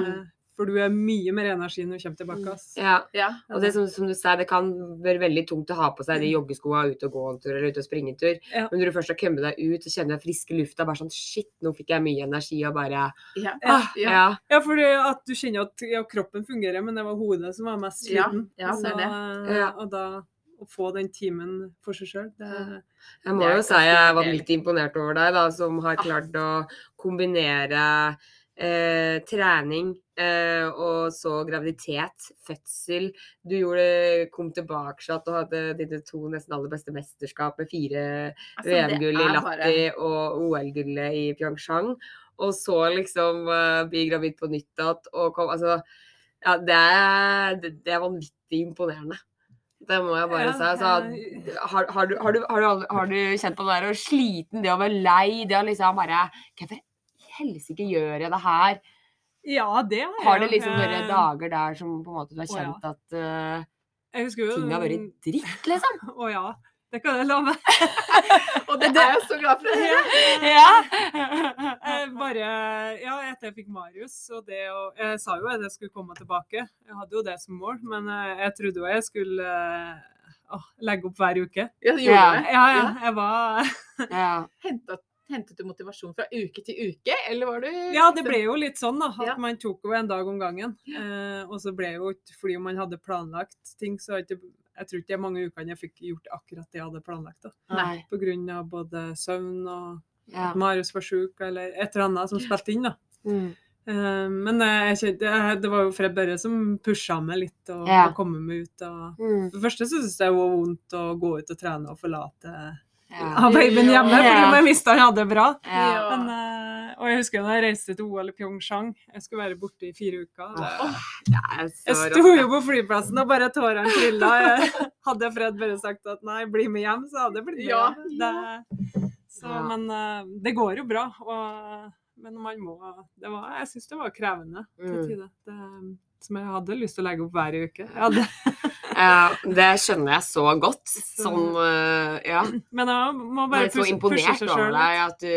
C: For du er mye mer energi når du kommer tilbake. ass.
B: ja.
A: Ja.
B: Og det som, som du sa, det kan være veldig tungt å ha på seg de joggeskoa ute og gå en tur eller ute og springe en tur.
C: Ja.
B: Men når du først har kommet deg ut og kjenner den friske lufta, bare sånn shit, nå fikk jeg mye energi og bare
A: Ja.
B: ah,
A: Ja.
B: ja.
C: Ja, for at du kjenner at ja, kroppen fungerer, men det var hodet som var mest
A: Ja,
C: sliten.
A: ja, er det.
B: Ja.
C: Og da å få den timen for seg sjøl, det
B: Jeg må
A: Det
B: jo si jeg
A: var
B: litt imponert over deg, da, som har klart å kombinere eh, trening eh, og så graviditet, fødsel. Du gjorde, kom tilbake og hadde dine to nesten aller beste mesterskap med fire
A: Altså,
B: VM-gull i Latti og OL-gullet i Pyeongchang. Og så liksom eh, bli gravid på nytt igjen og kom Altså, ja, det er, det, er vanvittig imponerende. Det må jeg bare si. Altså, har, har, du, har, du, har, du, har du kjent på det der å sliten, det å være lei, det å liksom bare Hvorfor helsike gjør jeg det her?
C: Ja, det har jeg.
B: Har det liksom vært
C: Eh,
B: dager der som på en måte du har
C: Å, ja.
B: kjent at
C: uh, jo
B: ting har vært dritt, liksom?
C: Å ja, det kan jeg love.
A: Og det er jeg så glad for å høre.
B: Ja!
C: Jeg bare Ja, etter jeg fikk Marius, og det å Jeg sa jo at jeg skulle komme tilbake. Jeg hadde jo det som mål, men eh, jeg trodde jo jeg skulle å, legge opp hver uke.
A: Ja, du gjorde
B: Ja.
A: det.
C: Ja, ja. Jeg var
B: ja.
A: Hentet, du motivasjon fra uke til uke, eller var du
C: Ja, det ble jo litt sånn, da. At
A: Ja.
C: man tok jo en dag om gangen. Eh, og så ble jo ikke Fordi man hadde planlagt ting, så ikke jeg tror ikke det er mange ukene jeg fikk gjort akkurat det jeg hadde planlagt. da.
B: Nei.
C: På grunn av både søvn og
B: Ja.
C: Marius var sjuk, eller et eller annet som spilte inn. da.
B: Mm.
C: Eh, men eh, jeg det var jo Fred Børre som pusha meg litt og,
B: Ja.
C: og komme meg ut. og
B: Mm.
C: For det første så syntes jeg det var vondt å gå ut og trene og forlate
B: Ja.
C: av babyen hjemme,
B: Ja.
C: fordi man visste han hadde det bra.
B: Ja.
C: Men, eh, og jeg husker da jeg reiste til OL i Pyeongchang. Jeg skulle være borte i fire uker.
B: Er
C: jeg sto jo på flyplassen og bare tårene trilla. Hadde Fred bare sagt at nei, bli med hjem, så hadde jeg blitt med
A: Ja.
C: Det, så,
B: Ja.
C: Men eh, det går jo bra. Og, men man må det var, Jeg syns det var krevende til
B: Mm.
C: tider. Som jeg hadde lyst til å legge opp hver uke. Jeg hadde,
B: Ja, det skjønner jeg så godt. Sånn, eh, ja.
C: men jeg må bare
B: så
C: pushe, pushe
B: imponert over deg at du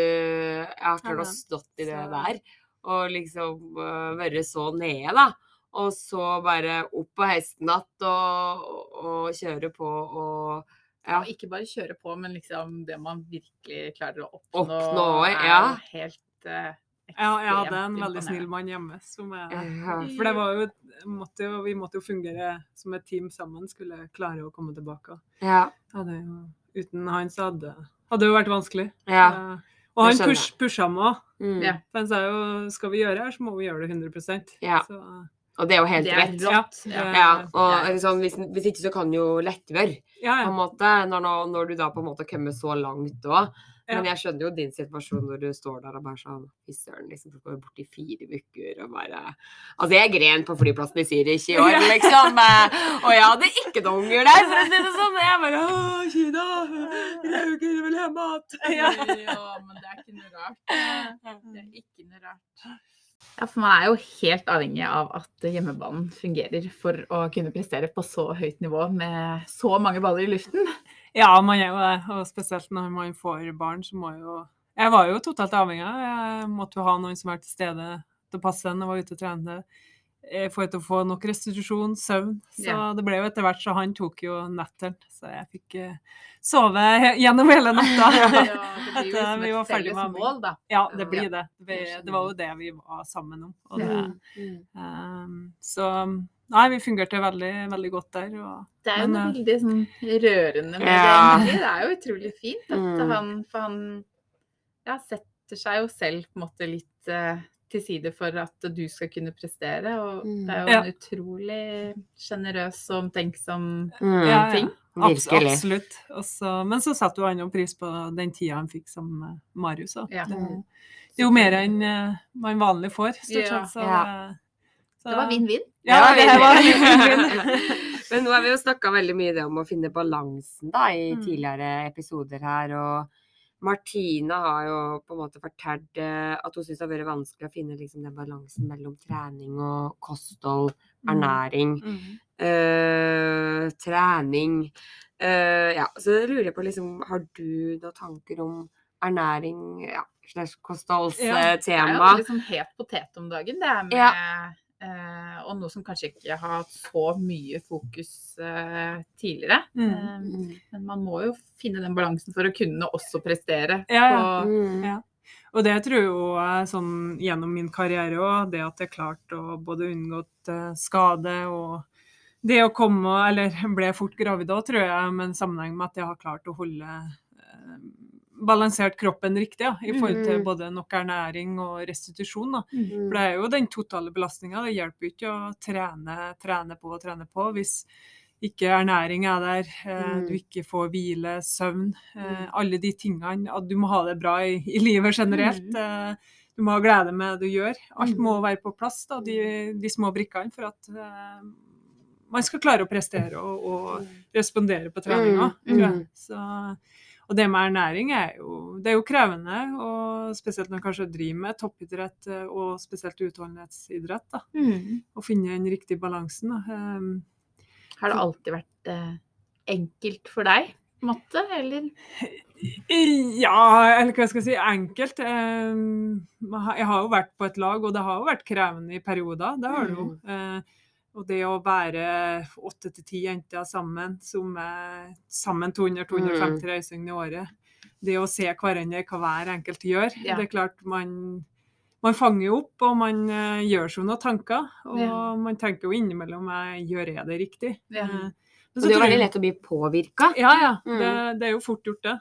B: har klart å stått i det der og liksom uh, være så nede, da. Og så bare opp på hesten igjen og, og kjøre på og
A: Ja,
B: Ja.
A: ikke bare kjøre på, men liksom det man virkelig klarer å oppnå,
B: Oppnå,
A: er
B: ja.
A: helt eh,
C: Ja, jeg hadde en veldig snill mann hjemme. Som jeg, for det var jo, måtte jo, vi måtte jo fungere som et team sammen, skulle klare å komme tilbake.
B: Ja.
C: Hadde jo, uten han så hadde hadde det jo vært vanskelig.
B: ja.
C: Eh, og han push, pusha meg òg.
B: Mm.
A: Ja.
C: For han sa jo skal vi gjøre her, så må vi gjøre det 100
B: Ja.
C: Så,
B: Og det er jo helt
A: er
B: rett.
C: Ja.
A: Ja.
B: Og liksom, hvis, hvis ikke så kan jo lettvør,
C: ja,
B: på en måte. Når, når du da på en måte kommer så langt òg.
C: Ja.
B: Men jeg skjønner jo din situasjon når du står der og bare sånn Fy søren, liksom. Du går bort i fire uker og bare Altså, jeg gren på flyplassen i Zürich i år, liksom. eh, Og jeg hadde ikke noen unger der, for å si det sånn. Jeg bare Å, Kina! Rauger vil ha mat!
C: Ja.
A: ja, men det er ikke noe rart. Det er ikke noe rart. Ja, for man er jo helt avhengig av at hjemmebanen fungerer for å kunne prestere på så høyt nivå med så mange baller i luften.
C: Ja, man er jo det. Og spesielt når man får barn, så må jo Jeg var jo totalt avhengig. Jeg måtte jo ha noen som var til stede til å passe en og var ute og trene. eh, For å få nok restitusjon, søvn. Så
A: Ja.
C: det ble jo etter hvert så han tok jo netteren. Så jeg fikk eh, sove gjennom hele natta.
A: Ja, det blir jo
C: etter, eh,
A: liksom et
C: ferdig
A: felles
C: med
A: mål, da.
C: Ja, det blir det. Det, det var jo det vi var sammen om. Det,
B: Mm, mm.
C: ehm, så nei, vi fungerte veldig, veldig godt der. Og,
A: Det er jo
C: Men,
A: noe
C: eh,
A: veldig sånn rørende med
B: Ja.
A: det. Det er jo utrolig fint at
B: Mm.
A: han For han ja, setter seg jo selv på en måte litt uh, til side for at du skal kunne prestere. Og
B: Mm.
A: det er jo
C: Ja.
A: en utrolig sjenerøs og omtenksom
B: Mm.
C: Ja, ja.
A: ting.
C: Abs absolutt. Også, men så satte jo han jo pris på den tida han fikk som eh, Marius.
A: Ja.
C: Det, det er jo mer enn uh, man vanlig får, stort
A: Ja.
C: sett. Så,
B: Ja.
C: Det- så,
A: Det var vinn-vinn.
C: Ja, det var vinn-vinn.
B: Men nå har vi jo snakka veldig mye om å finne balansen da, i
C: Mm.
B: tidligere episoder her. Og Martina har jo på en måte fortalt eh, at hun syns det har vært vanskelig å finne liksom, den balansen mellom trening og kosthold, ernæring,
C: Mm.
B: eh, trening. Eh, ja, så jeg lurer jeg på liksom, har du noen tanker om ernæring, ja, slash
C: Ja,
A: Det er jo
B: kostholdstema?
A: liksom het potet om dagen, det er med
B: Ja.
A: Eh, Og noe som kanskje ikke har hatt så mye fokus eh, tidligere.
C: Mm.
A: Eh, men man må jo finne den balansen for å kunne også prestere.
C: Ja, ja.
A: på-
B: Mm.
C: Ja. Og det tror jeg jo sånn gjennom min karriere òg, det at jeg klarte å både unngått skade og det å komme, eller ble fort gravid òg, tror jeg, med en sammenheng med at jeg har klart å holde balansert kroppen riktig, ja, i forhold til
B: Mm.
C: både nok ernæring og restitusjon.
B: Mm.
C: For det er jo den totale belastninga. Det hjelper jo ikke å trene, trene på og trene på hvis ikke ernæring er der, eh,
B: Mm.
C: du ikke får hvile, søvn, eh,
B: Mm.
C: alle de tingene. At du må ha det bra i, i livet generelt. Eh, Du må ha glede med det du gjør. Alt må være på plass, da, de, de små brikkene, for at man skal klare å prestere og, og respondere på treninga. Tror jeg. Så, og det med ernæring er jo, det er jo krevende, og spesielt når man kanskje driver med toppidrett eh, og spesielt utholdenhetsidrett. da,
A: Mm.
C: Å finne den riktige balansen. da. Um,
A: Har det alltid vært eh, enkelt for deg, på eller?
C: Ja, eller hva skal jeg si, enkelt. Eh, Jeg har jo vært på et lag, og det har jo vært krevende i perioder. Det har det jo. Eh, Og det å være åtte til ti jenter sammen, som er sammen 200-250 reisedøgn i året. Det å se hverandre hva hver enkelt gjør.
A: Ja.
C: Det er klart man man fanger jo opp, og man uh, gjør seg noen tanker. Og
A: Ja.
C: man tenker jo innimellom gjør jeg det riktig.
A: Ja.
C: Uh,
B: Og det er jo veldig lett å bli påvirka.
C: ja, ja.
B: Mm.
C: Det, det er jo fort gjort, det.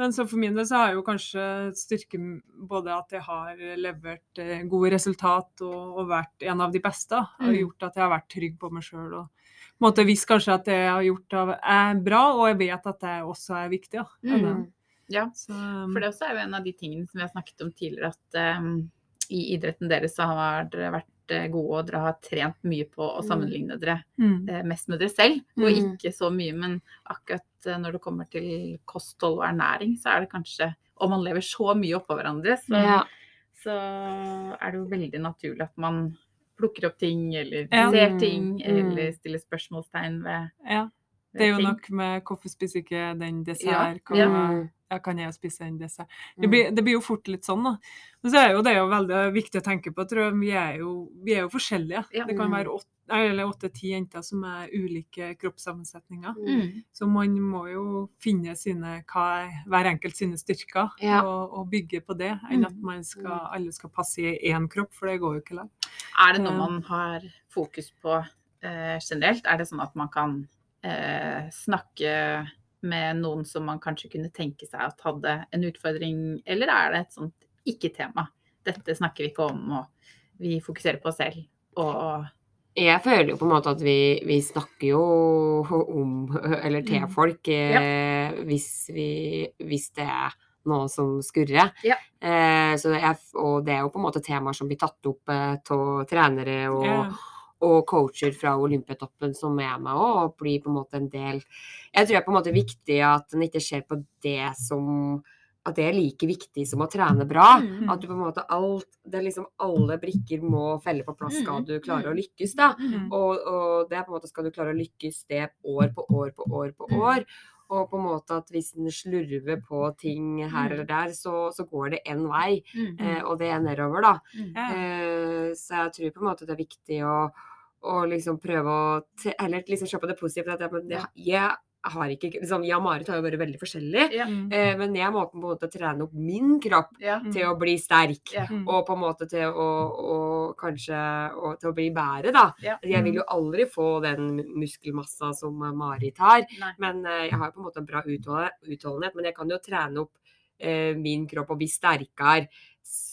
C: Men så for min del så har jeg jo kanskje styrken både at jeg har levert eh, gode resultat og, og vært en av de beste. Har
A: Mm.
C: gjort at jeg har vært trygg på meg sjøl og på en måte visst kanskje at det jeg har gjort av- er bra, og jeg vet at det også er viktig. Ja.
A: Mm. Ja,
C: Så, um,
A: for det også er jo en av de tingene som vi har snakket om tidligere, at um, i idretten deres så har dere vært eh, gode, og dere har trent mye på å
B: Mm.
A: sammenligne dere
C: mm.
A: eh, mest med dere selv, og
B: Mm.
A: ikke så mye. Men akkurat eh, når det kommer til kosthold og ernæring, så er det kanskje Og man lever så mye oppå hverandre, så,
B: Ja.
A: så er det jo veldig naturlig at man plukker opp ting, eller
C: Ja.
A: ser ting,
B: Mm.
A: eller stiller spørsmålstegn ved,
C: ja.
A: ved
C: Det er jo nok med hvorfor spiser ikke den dessert?
A: Ja.
B: Mm.
C: ja, kan jeg spise den dessert?
B: Mm.
C: Det blir, det blir jo fort litt sånn, da. Men så er jo det jo veldig viktig å tenke på, tror jeg. Vi er jo, vi er jo forskjellige.
A: Ja.
C: Det kan
B: Mm.
C: være åtte-ti jenter som er ulike kroppssammensetninger.
A: Mm.
C: Så man må jo finne sine, hva er hver enkelt sine styrker,
B: Ja.
C: og, og bygge på det, enn at
A: Mm.
C: man skal, alle skal passe i én kropp, for det går jo ikke langt.
A: Er det noe man har fokus på eh, generelt? Er det sånn at man kan eh, snakke med noen som man kanskje kunne tenke seg at hadde en utfordring, eller er det et sånt ikke-tema? Dette snakker vi ikke om, og vi fokuserer på oss selv. Og
B: Jeg føler jo på en måte at vi, vi snakker jo om, eller til
A: Mm.
B: folk, eh, hvis, vi, hvis det er noe som skurrer.
A: Ja.
B: Eh, så jeg, og det er jo på en måte temaer som blir tatt opp av trenere og,
C: Ja.
B: Og coacher fra Olympiatoppen som er med òg, og blir på en måte en del Jeg tror det er på en måte viktig at en ikke ser på det som at det er like viktig som å trene bra.
A: Mm.
B: At du på en måte alt det er liksom Alle brikker må felle på plass skal
A: Mm.
B: du klare å
A: Mm.
B: lykkes, da. Og, og det er på en måte skal du klare å lykkes det år på år på år på år. Og på en måte at hvis en slurver på ting her eller der, så, så går det én vei. Eh, og det er nedover, da. Eh, så jeg tror på en måte det er viktig å, å liksom prøve å te- Eller liksom se på det positive. At jeg, men jeg, jeg har ikke liksom, Jeg og Marit har jo vært veldig forskjellige.
A: Ja.
C: Mm.
B: Eh, men jeg må på en måte trene opp min kropp
A: Ja.
B: til å bli sterk.
A: Ja.
C: Mm.
B: Og på en måte til å, å kanskje å, til å bli bedre, da.
A: Ja.
B: Jeg vil jo aldri få den muskelmassa som Marit har.
A: Nei.
B: Men eh, jeg har på en måte en bra utholdenhet. Men jeg kan jo trene opp eh, min kropp og bli sterkere.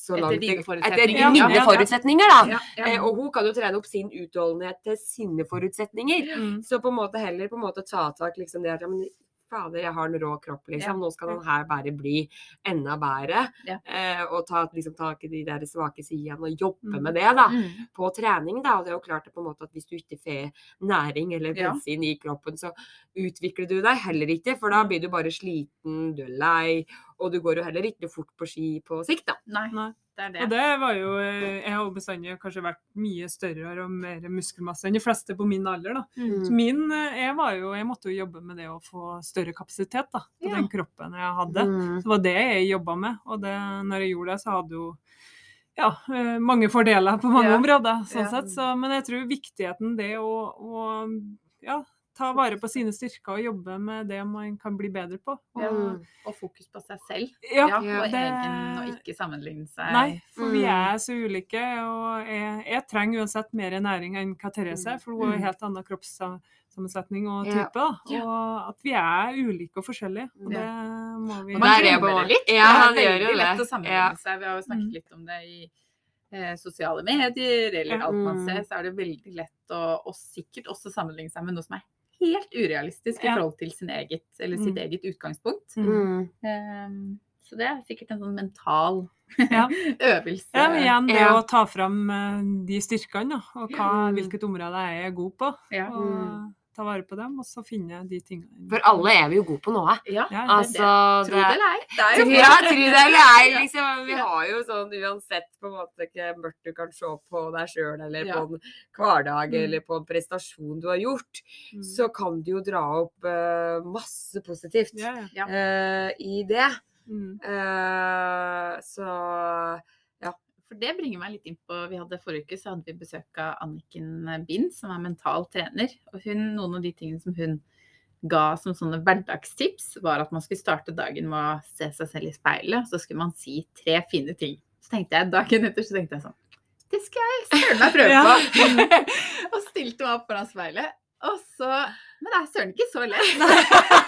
B: Så
A: Etter dine forutsetninger.
B: Etter mine forutsetninger, da. Eh, og hun kan jo trene opp sin utholdenhet til sine forutsetninger.
C: Mm.
B: Så på en måte heller på en måte ta tak liksom det at ja, men fader, jeg har en rå kropp, liksom. Nå skal den her bare bli enda bedre.
A: Ja.
B: Eh, og ta liksom, tak i de der svake sidene og jobbe
C: Mm.
B: med det, da.
A: Mm.
B: På trening, da. Og det er jo klart på en måte, at hvis du ikke får næring eller
A: Ja.
B: bensin i kroppen, så utvikler du deg heller ikke. For da blir du bare sliten, du er lei, og du går jo heller ikke fort på ski på sikt, da.
A: Nei,
C: Nei.
A: Det er det.
C: Og det var jo eh, Jeg har bestandig kanskje vært mye større og mer muskelmasse enn de fleste på min alder, da.
A: Mm.
C: Så min eh, Jeg var jo Jeg måtte jo jobbe med det å få større kapasitet, da. På
A: Ja.
C: den kroppen jeg hadde.
B: Mm.
C: Det var det jeg jobba med. Og det, når jeg gjorde det, så hadde jo ja, eh, mange fordeler på mange
A: Ja.
C: områder. sånn
A: Ja.
C: sett. Så, men jeg tror viktigheten det å, å ja, ta vare på sine styrker og jobbe med det man kan bli bedre på. Og,
A: Ja. Og fokus på seg selv.
C: ja,
A: Ja, og
C: det-
A: egen, og ikke sammenligne seg.
C: Nei, for vi
B: Mm.
C: er så ulike, og jeg, jeg trenger uansett mer næring enn hva Therese er, for hun har
A: Mm.
C: helt annen kroppssammensetning og
B: Ja.
C: type. da, Og at vi er ulike og forskjellige, og det må vi
A: Og
B: Der
A: man
B: er jeg
A: glemmer det litt.
B: Ja,
A: det er
B: gjør jo
A: veldig lett å sammenligne
B: Ja.
A: seg. Vi har jo snakket
C: Mm.
A: litt om det i eh, sosiale medier, eller alt man ser, så er det veldig lett å, og sikkert også sammenligne seg med noe som er helt urealistisk i forhold til sin eget, eller sitt
C: Mm.
A: eget utgangspunkt. Ehm, så det er sikkert en sånn mental
C: Ja.
A: øvelse.
C: Ja, men igjen det
B: Ja.
C: å ta fram eh, de styrkene, da, og hva,
B: Mm.
C: hvilket område jeg er god på.
A: Ja.
C: Og ta vare på dem, og så finne de tingene.
B: For alle er vi jo gode på noe.
A: Ja,
C: Ja,
A: det er
B: Altså,
A: det. Tro det eller ei. Det er
B: Tro,
A: jo
B: ja, tro det eller ei, liksom. Vi har jo sånn uansett på en måte ikke mørkt du kan se på deg sjøl, eller
A: Ja.
B: på en hverdag,
C: Mm.
B: eller på en prestasjon du har gjort,
C: Mm.
B: så kan du jo dra opp uh, masse positivt
C: ja,
B: eh, i det.
C: Mm.
B: Uh, så
A: For det bringer meg litt inn på Vi hadde Forrige uke så hadde vi besøk av Anniken Bind, som er mental trener. Og hun, noen av de tingene som hun ga som sånne hverdagstips, var at man skulle starte dagen med å se seg selv i speilet, og så skulle man si tre fine ting. Så tenkte jeg dagen etter så tenkte jeg sånn Det skal jeg søren meg prøve på! og stilte meg opp foran speilet. Og så Men det er søren ikke så lett.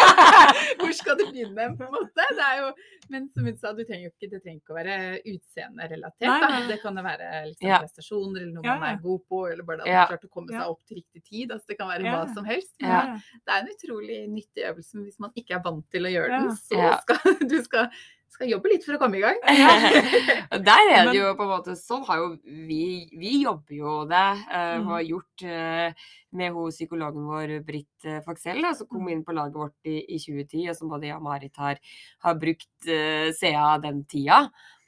A: Hvor skal du begynne, på en måte? Det jo men som hun sa, du trenger jo ikke, det trenger ikke å være utseenderelatert. Det kan være liksom,
B: Ja.
A: prestasjoner eller noe
C: Ja,
A: man er god på, eller bare at man har klart å komme seg opp til riktig tid. Altså, det kan være hva som helst. Men det er en utrolig nyttig øvelse men hvis man ikke er vant til å gjøre den. Så skal du skal, skal jobbe litt for å komme i gang.
B: Der er det jo på en måte Sånn har jo vi Vi jobber jo det. eh, og har gjort uh, med hun psykologen vår Britt uh, Faksell, da, som kom
C: Mm.
B: inn på laget vårt i, i 2010, og som både jeg og Marit har, har brukt uh, siden den tida.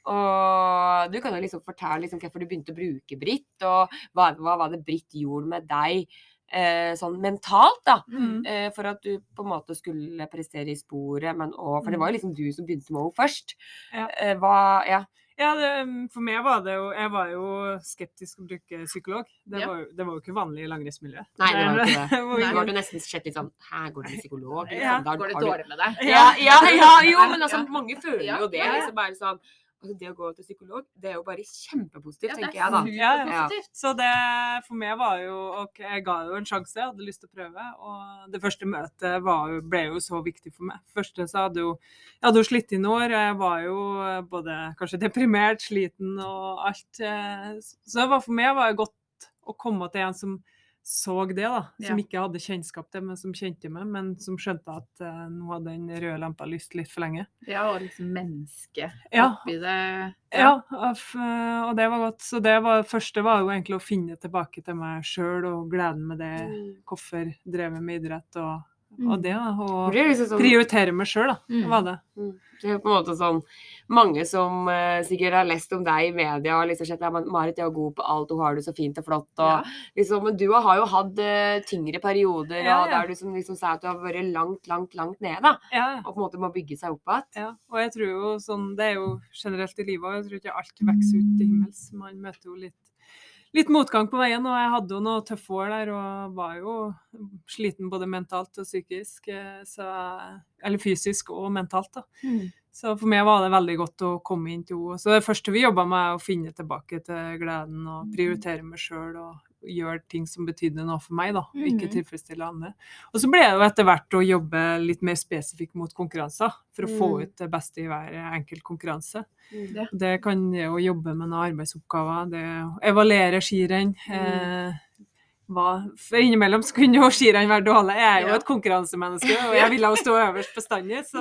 B: Og du kan jo liksom fortelle liksom hvorfor du begynte å bruke Britt, og hva, hva var det Britt gjorde med deg eh, sånn mentalt, da.
C: Mm.
B: Eh, for at du på en måte skulle prestere i sporet, men òg For det
C: Mm.
B: var jo liksom du som begynte med henne først.
C: Ja.
B: Eh, hva Ja.
C: Ja, det, for meg var det jo Jeg var jo skeptisk til å bruke psykolog. Det,
A: Ja.
C: var, det var jo ikke vanlig i langrennsmiljøet.
B: Nei, det var jo ikke det.
C: var
B: Du
A: Nei.
B: ble jo nesten sett litt sånn Her går du til psykolog? Liksom,
C: Ja.
B: Da
A: Går det
B: du-
A: dårlig med deg?
B: Ja, ja, ja, jo, men altså,
A: Ja.
B: mange føler jo det. liksom bare sånn altså, Det å gå til psykolog, det er jo bare kjempepositivt,
A: Ja,
B: tenker
A: er
B: jeg da.
C: Ja,
B: ja.
C: Så det for meg var jo ok, Jeg ga jo en sjanse, jeg hadde lyst til å prøve. Og det første møtet var, jo- ble jo så viktig for meg. Første så hadde jo Jeg hadde jo slitt i noen år. Jeg var jo både kanskje deprimert, sliten og alt. eh, Så det var for meg var det godt å komme til en som så det, da. Som
A: Ja.
C: ikke hadde kjennskap til, men som kjente meg, men som skjønte at uh, nå hadde den røde lampa lyst litt for lenge.
A: Ja, og liksom mennesket
C: Ja.
A: oppi det.
C: Ja, og f- og det var godt. Så det var, første var jo egentlig å finne tilbake til meg sjøl og gleden med det. Hvorfor drev jeg med idrett og, og det.
B: blir liksom sånn
C: prioritere meg sjøl, da.
A: Mm.
C: var det.
B: Det er på en måte sånn mange som uh, sikkert har lest om deg i media og liksom sett at Marit er god på alt, hun har det så fint og flott. Og,
A: Ja.
B: liksom, men du har jo hatt uh, tyngre perioder
C: Ja, ja.
B: der du som liksom sa at du har vært langt, langt, langt nede. Og på en måte må bygge seg opp igjen.
C: ja. Og jeg tror jo sånn, det er jo generelt i livet, òg, jeg tror ikke alt vokser ut til himmels. Man møter jo litt, litt motgang på veien, og jeg hadde jo noen tøffe år der og var jo sliten både mentalt og psykisk. eh, Så, eller fysisk og mentalt, da.
A: Mm.
C: Så for meg var det veldig godt å komme inn til henne. Så det første vi jobba med, er å finne tilbake til gleden og prioritere meg sjøl og gjøre ting som betydde noe for meg, da. og Ikke
A: Mhm.
C: tilfredsstille andre. Og så ble det jo etter hvert å jobbe litt mer spesifikt mot konkurranser, for å få
B: Mm.
C: ut det beste i hver enkelt konkurranse.
A: Ja.
C: Det kan jo jobbe med noen arbeidsoppgaver, det evaluere skirenn. Eh, hva, for innimellom så kunne jo skirenn være dårlig. Jeg er jo et konkurransemenneske, og jeg ville jo stå øverst bestandig. Så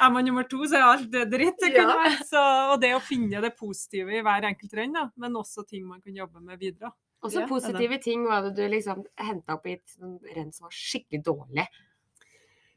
C: er man nummer to, så er alt det dritt. Det
A: Ja.
C: Så, og det å finne det positive i hver enkelt renn, men også ting man kan jobbe med videre.
B: Og så
A: Ja,
B: positive ting var det du liksom henta opp i et renn som var skikkelig dårlig.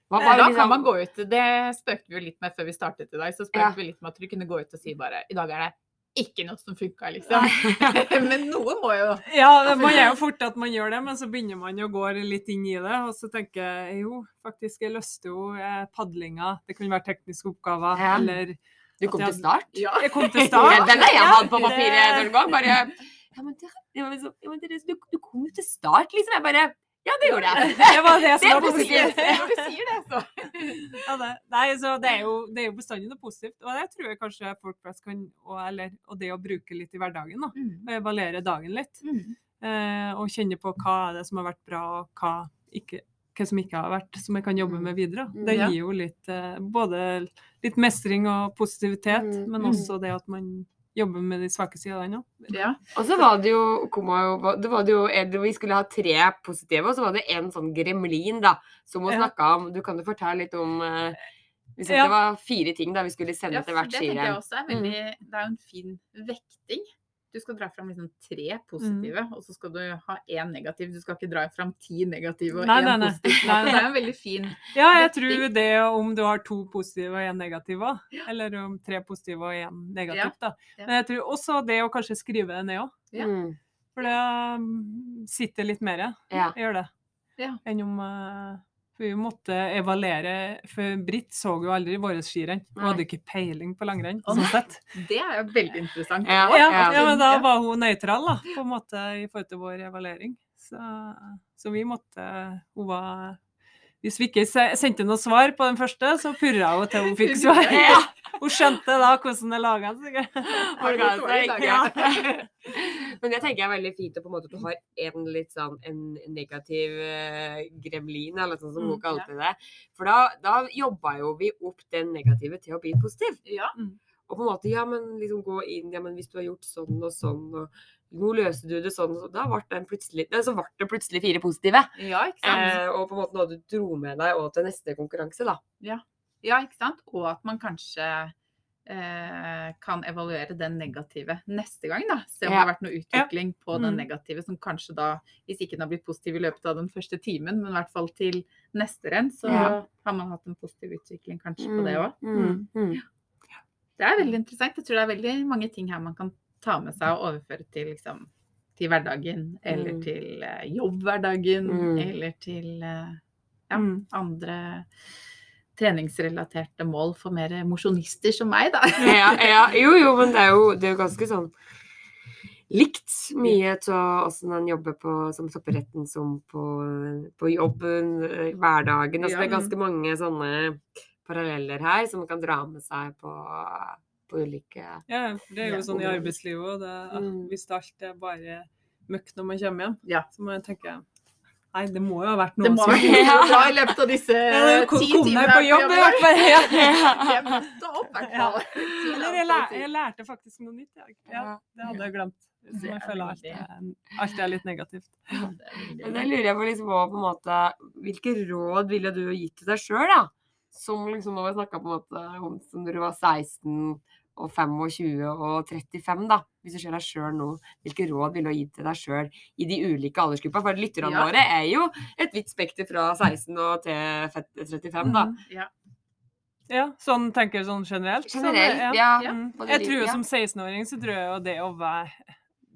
B: Hva var
A: Da
B: liksom-
A: kan man gå ut, det spøkte vi jo litt med før vi startet i dag, så spøkte
B: Ja.
A: vi litt med at du kunne gå ut og si bare i dag er det ikke noe som funka, liksom. Men noe må jo
C: Ja, man er jo fort at man gjør det, men så begynner man jo å gå litt inn i det. Og så tenker jeg jo, faktisk, jeg løste jo eh, padlinga. Det kunne være tekniske oppgaver.
B: Ja.
C: Eller
B: Du kom
C: jeg,
B: til start?
A: Ja.
C: Jeg kom til start.
B: den har jeg hatt på papiret noen gang. Bare Ja, men, det, så, ja, men det du, du kom jo til start, liksom. Jeg bare Ja, det gjorde jeg.
C: Det var det som var
B: positivt.
A: du sier det, så.
C: Ja, det. Nei, så det er, jo, det er jo bestandig noe positivt. Og det tror jeg kanskje folk flest kan og, eller, og det å bruke litt i hverdagen. da.
A: Mm.
C: Evaluere dagen litt.
A: Mm.
C: Eh, og kjenne på hva er det som har vært bra, og hva, ikke, hva som ikke har vært, som jeg kan jobbe med videre.
B: Mm.
C: Det gir jo litt eh, både litt mestring og positivitet,
B: Mm.
C: men
A: Mm.
C: også det at man jobber med de svake sidene òg.
A: Ja.
B: Og så var det jo, kom jo det var det jo Vi skulle ha tre positive, og så var det en sånn gremlin da, som hun
C: Ja.
B: snakka om. Du kan jo fortelle litt om eh, Hvis
C: Ja.
B: det var fire ting da vi skulle sende
A: Ja,
B: til hvert
A: det tenker jeg også er veldig Det er jo en fin vekting. Du skal dra fram liksom tre positive, og så skal du ha én negativ. Du skal ikke dra fram ti negative og én
C: nei, nei.
A: positiv.
C: Nei.
A: Det er en veldig fin
C: Ja, jeg
A: Vekting.
C: tror det om du har to positive og én negativ òg, eller om tre positive og én negativt, da. Men jeg tror også det å kanskje skrive det ned òg,
A: Ja.
B: Mm.
C: for det um, sitter litt mer.
B: Ja.
C: Gjør det.
A: Ja.
C: Enn om eh, For vi måtte evaluere For Britt så jo aldri våre skirenn. Hun hadde ikke peiling på langrenn. Sånn sett.
A: Det er jo veldig interessant.
B: Ja,
C: Ja,
B: ja.
C: ja, men da var hun nøytral, da, på en måte, i forhold til vår evaluering. Så, så vi måtte Hun var Hvis vi ikke sendte noe svar på den første, så purra hun til hun fikk svar.
B: Ja.
C: Hun skjønte da hvordan det laga
A: dag,
B: Ja. Men det tenker jeg er veldig fint, og på en måte at du har en litt sånn en negativ uh, gremlin, eller sånn som
C: Mm,
B: hun kalte det. For da, da jobba jo vi opp den negative til å bli positiv.
A: Ja.
B: Og på en måte, ja, men liksom gå inn, ja, men hvis du har gjort sånn og sånn, og nå løste du det sånn, og sånn, da ble så ble det plutselig fire positive.
A: ja, ikke sant.
B: Eh, og på en måte noe du dro med deg òg til neste konkurranse, da.
A: Ja, ikke sant? Og at man kanskje eh, kan evaluere den negative neste gang, da. Se om det har vært noe utvikling på den
C: Mm.
A: negative, som kanskje da, hvis ikke den har blitt positiv i løpet av den første timen, men i hvert fall til neste renn, så
B: Ja.
A: har man hatt en positiv utvikling kanskje på det òg.
B: Mm, mm.
A: Det er veldig interessant. Jeg tror det er veldig mange ting her man kan ta med seg og overføre til liksom til hverdagen, eller
B: Mm.
A: til uh, jobbhverdagen,
B: Mm.
A: eller til uh, ja,
C: Mm.
A: andre treningsrelaterte mål for mer mosjonister som meg, da.
B: ja, ja, jo, jo, men det er jo, det er jo ganske sånn likt mye av åssen en jobber på, som toppidretten som på, på jobben, eh, hverdagen. Altså, det er ganske mange sånne paralleller her som man kan dra med seg på, på ulike
C: Ja, det er jo sånn i arbeidslivet òg.
B: Mm.
C: Hvis alt er bare møkk når man kommer hjem,
A: Ja.
C: så må jeg tenke Nei, det må jo ha vært noe
A: Det
C: som
A: bra i løpet av disse
C: ja, det
A: ti timene
C: på jobb, Jeg. Ja.
A: Jeg møtte opp, i hvert fall.
C: Jeg, lærte faktisk noe nytt i dag. Ja, det hadde jeg glemt.
A: Som
C: jeg
A: er
C: føler alt er, alt er litt negativt.
A: Det
B: Men da lurer jeg på liksom på en måte Hvilke råd ville du gitt til deg sjøl, da? Som liksom når vi snakka på en måte om som når du var 16 og 25 og 35, da. Hvis du ser deg sjøl nå, hvilke råd ville du gitt til deg sjøl i de ulike aldersgruppene? For lytterne
A: Ja.
B: våre er jo et vidt spekter fra 16 og til 35, da.
C: Mhm.
A: Ja.
C: Ja, sånn tenker du sånn generelt? Sånn,
B: Generelt, ja.
A: Ja.
C: Mm. Jeg tror jo som 16-åring så tror jeg jo det å være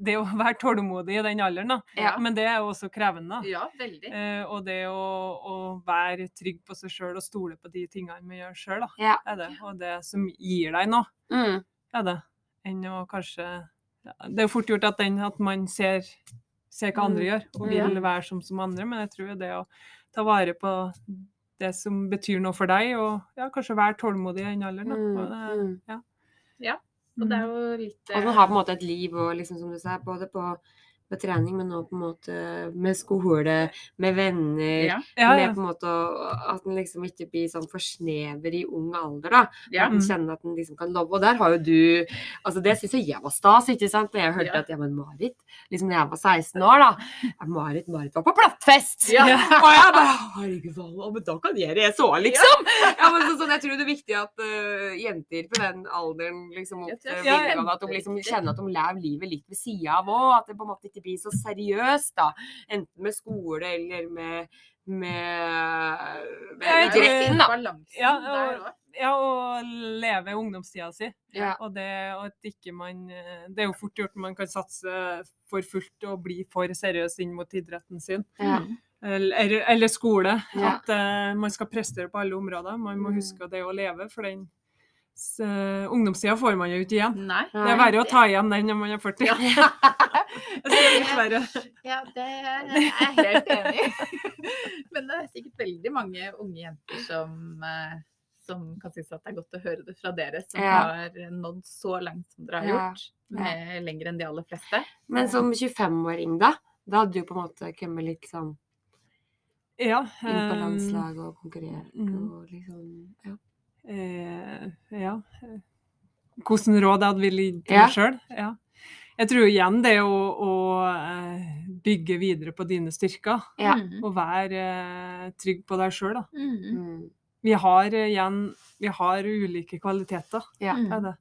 C: det å være tålmodig i den alderen, da.
B: Ja.
C: Men det er jo også krevende.
A: Ja, veldig.
C: Eh, og det å, å være trygg på seg sjøl og stole på de tingene vi gjør sjøl, da.
B: Ja.
C: Er det. Og det som gir deg noe,
B: Mm.
C: er det. Enn å kanskje ja, Det er fort gjort at, den, at man ser, ser hva andre
B: Mm.
C: gjør, og
A: Ja.
C: vil være som, som andre, men jeg tror det å ta vare på det som betyr noe for deg, og ja, kanskje være tålmodig i den alderen. Da.
B: Mm.
C: Og
B: Mm.
A: Og det er jo litt
B: Og man har på en måte et liv og liksom som du sa, både på med trening, men òg på en måte med skole, med venner.
A: ja,
C: ja,
B: Med på en måte at en liksom ikke blir sånn for snever i ung alder, da.
A: ja.
B: At en kjenner at en liksom kan love. Og der har jo du Altså, det syns jo jeg var stas, ikke sant. Da jeg hørte
A: Ja.
B: at ja, men Marit Liksom da jeg var 16 år, da. Ja, Marit, Marit var på plattfest!
A: Ja.
B: Og jeg bare Herregud, men da kan jeg det så, liksom! Ja, men så, sånn, Jeg tror det er viktig at uh, jenter på den alderen liksom opp
C: er
B: at de liksom kjenner at de lever livet litt ved sida av òg. At det på en måte ikke blir så seriøs, da. Enten med skole eller med med, med idretten, da.
A: Balansen
C: Ja,
A: der
C: og- Ja, å leve ungdomstida si.
B: Ja.
C: Og det, og at ikke man, det er jo fort gjort man kan satse for fullt og bli for seriøs inn mot idretten sin.
B: Ja.
C: Eller, eller skole.
B: Ja.
C: At uh, man skal prestere på alle områder. Man må
B: Mm.
C: huske det å leve, for den s- eh, ungdomstida får man jo ikke igjen.
A: Nei.
C: Det er verre å ta igjen den når man er 40.
A: Ja.
C: Det er litt verre.
A: Ja, det er jeg helt enig i. Men det er sikkert veldig mange unge jenter som, eh, som kan synes at det er godt å høre det fra dere, som
B: Ja.
A: har nådd så langt som dere har
B: Ja.
A: gjort. Med, lenger enn de aller fleste.
B: Men som 25-åring, da? Da hadde du på en måte kommet litt sånn
C: Ja.
B: inn på landslaget og konkurrert
C: mm.
B: og liksom ja.
C: Eh, ja. Hvordan råd jeg hadde ville gitt til
B: Ja.
C: meg sjøl? Ja. Jeg tror igjen det å, å eh, bygge videre på dine styrker,
B: Ja.
A: Mm.
C: og være eh, trygg på deg sjøl.
A: da.
B: Mm.
C: Vi har igjen vi har ulike kvaliteter,
B: Ja.
A: Mm.
C: er det.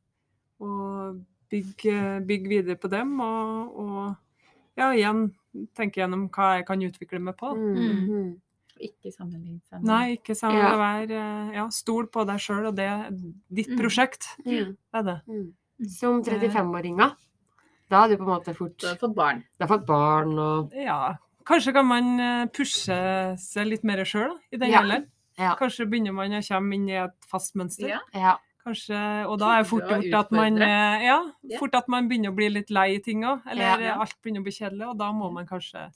C: Og bygg, bygg videre på dem, og, og ja, igjen tenke gjennom hva jeg kan utvikle meg på.
B: Mm. Mm.
A: Ikke sammenligne seg med
C: Nei, ikke sammenligne.
B: Ja.
C: Vær, eh, ja, stol på deg sjøl, og det er ditt
A: Mm.
C: prosjekt.
B: Mm.
C: Det er det.
B: Mm. Som 35-åringer, da har du på en måte fort
A: Du har fått barn.
B: Du har fått barn og
C: Ja, kanskje kan man eh, pushe seg litt mer sjøl i den
B: Ja.
C: alderen.
B: Ja.
C: Kanskje begynner man å komme inn i et fast mønster.
A: Ja.
B: Ja.
C: Kanskje, og da er det fort gjort at man, eh, ja,
A: Ja.
C: fort at man begynner å bli litt lei i ting òg. Eller
B: Ja.
C: alt begynner å bli kjedelig, og da må man kanskje
B: Mm.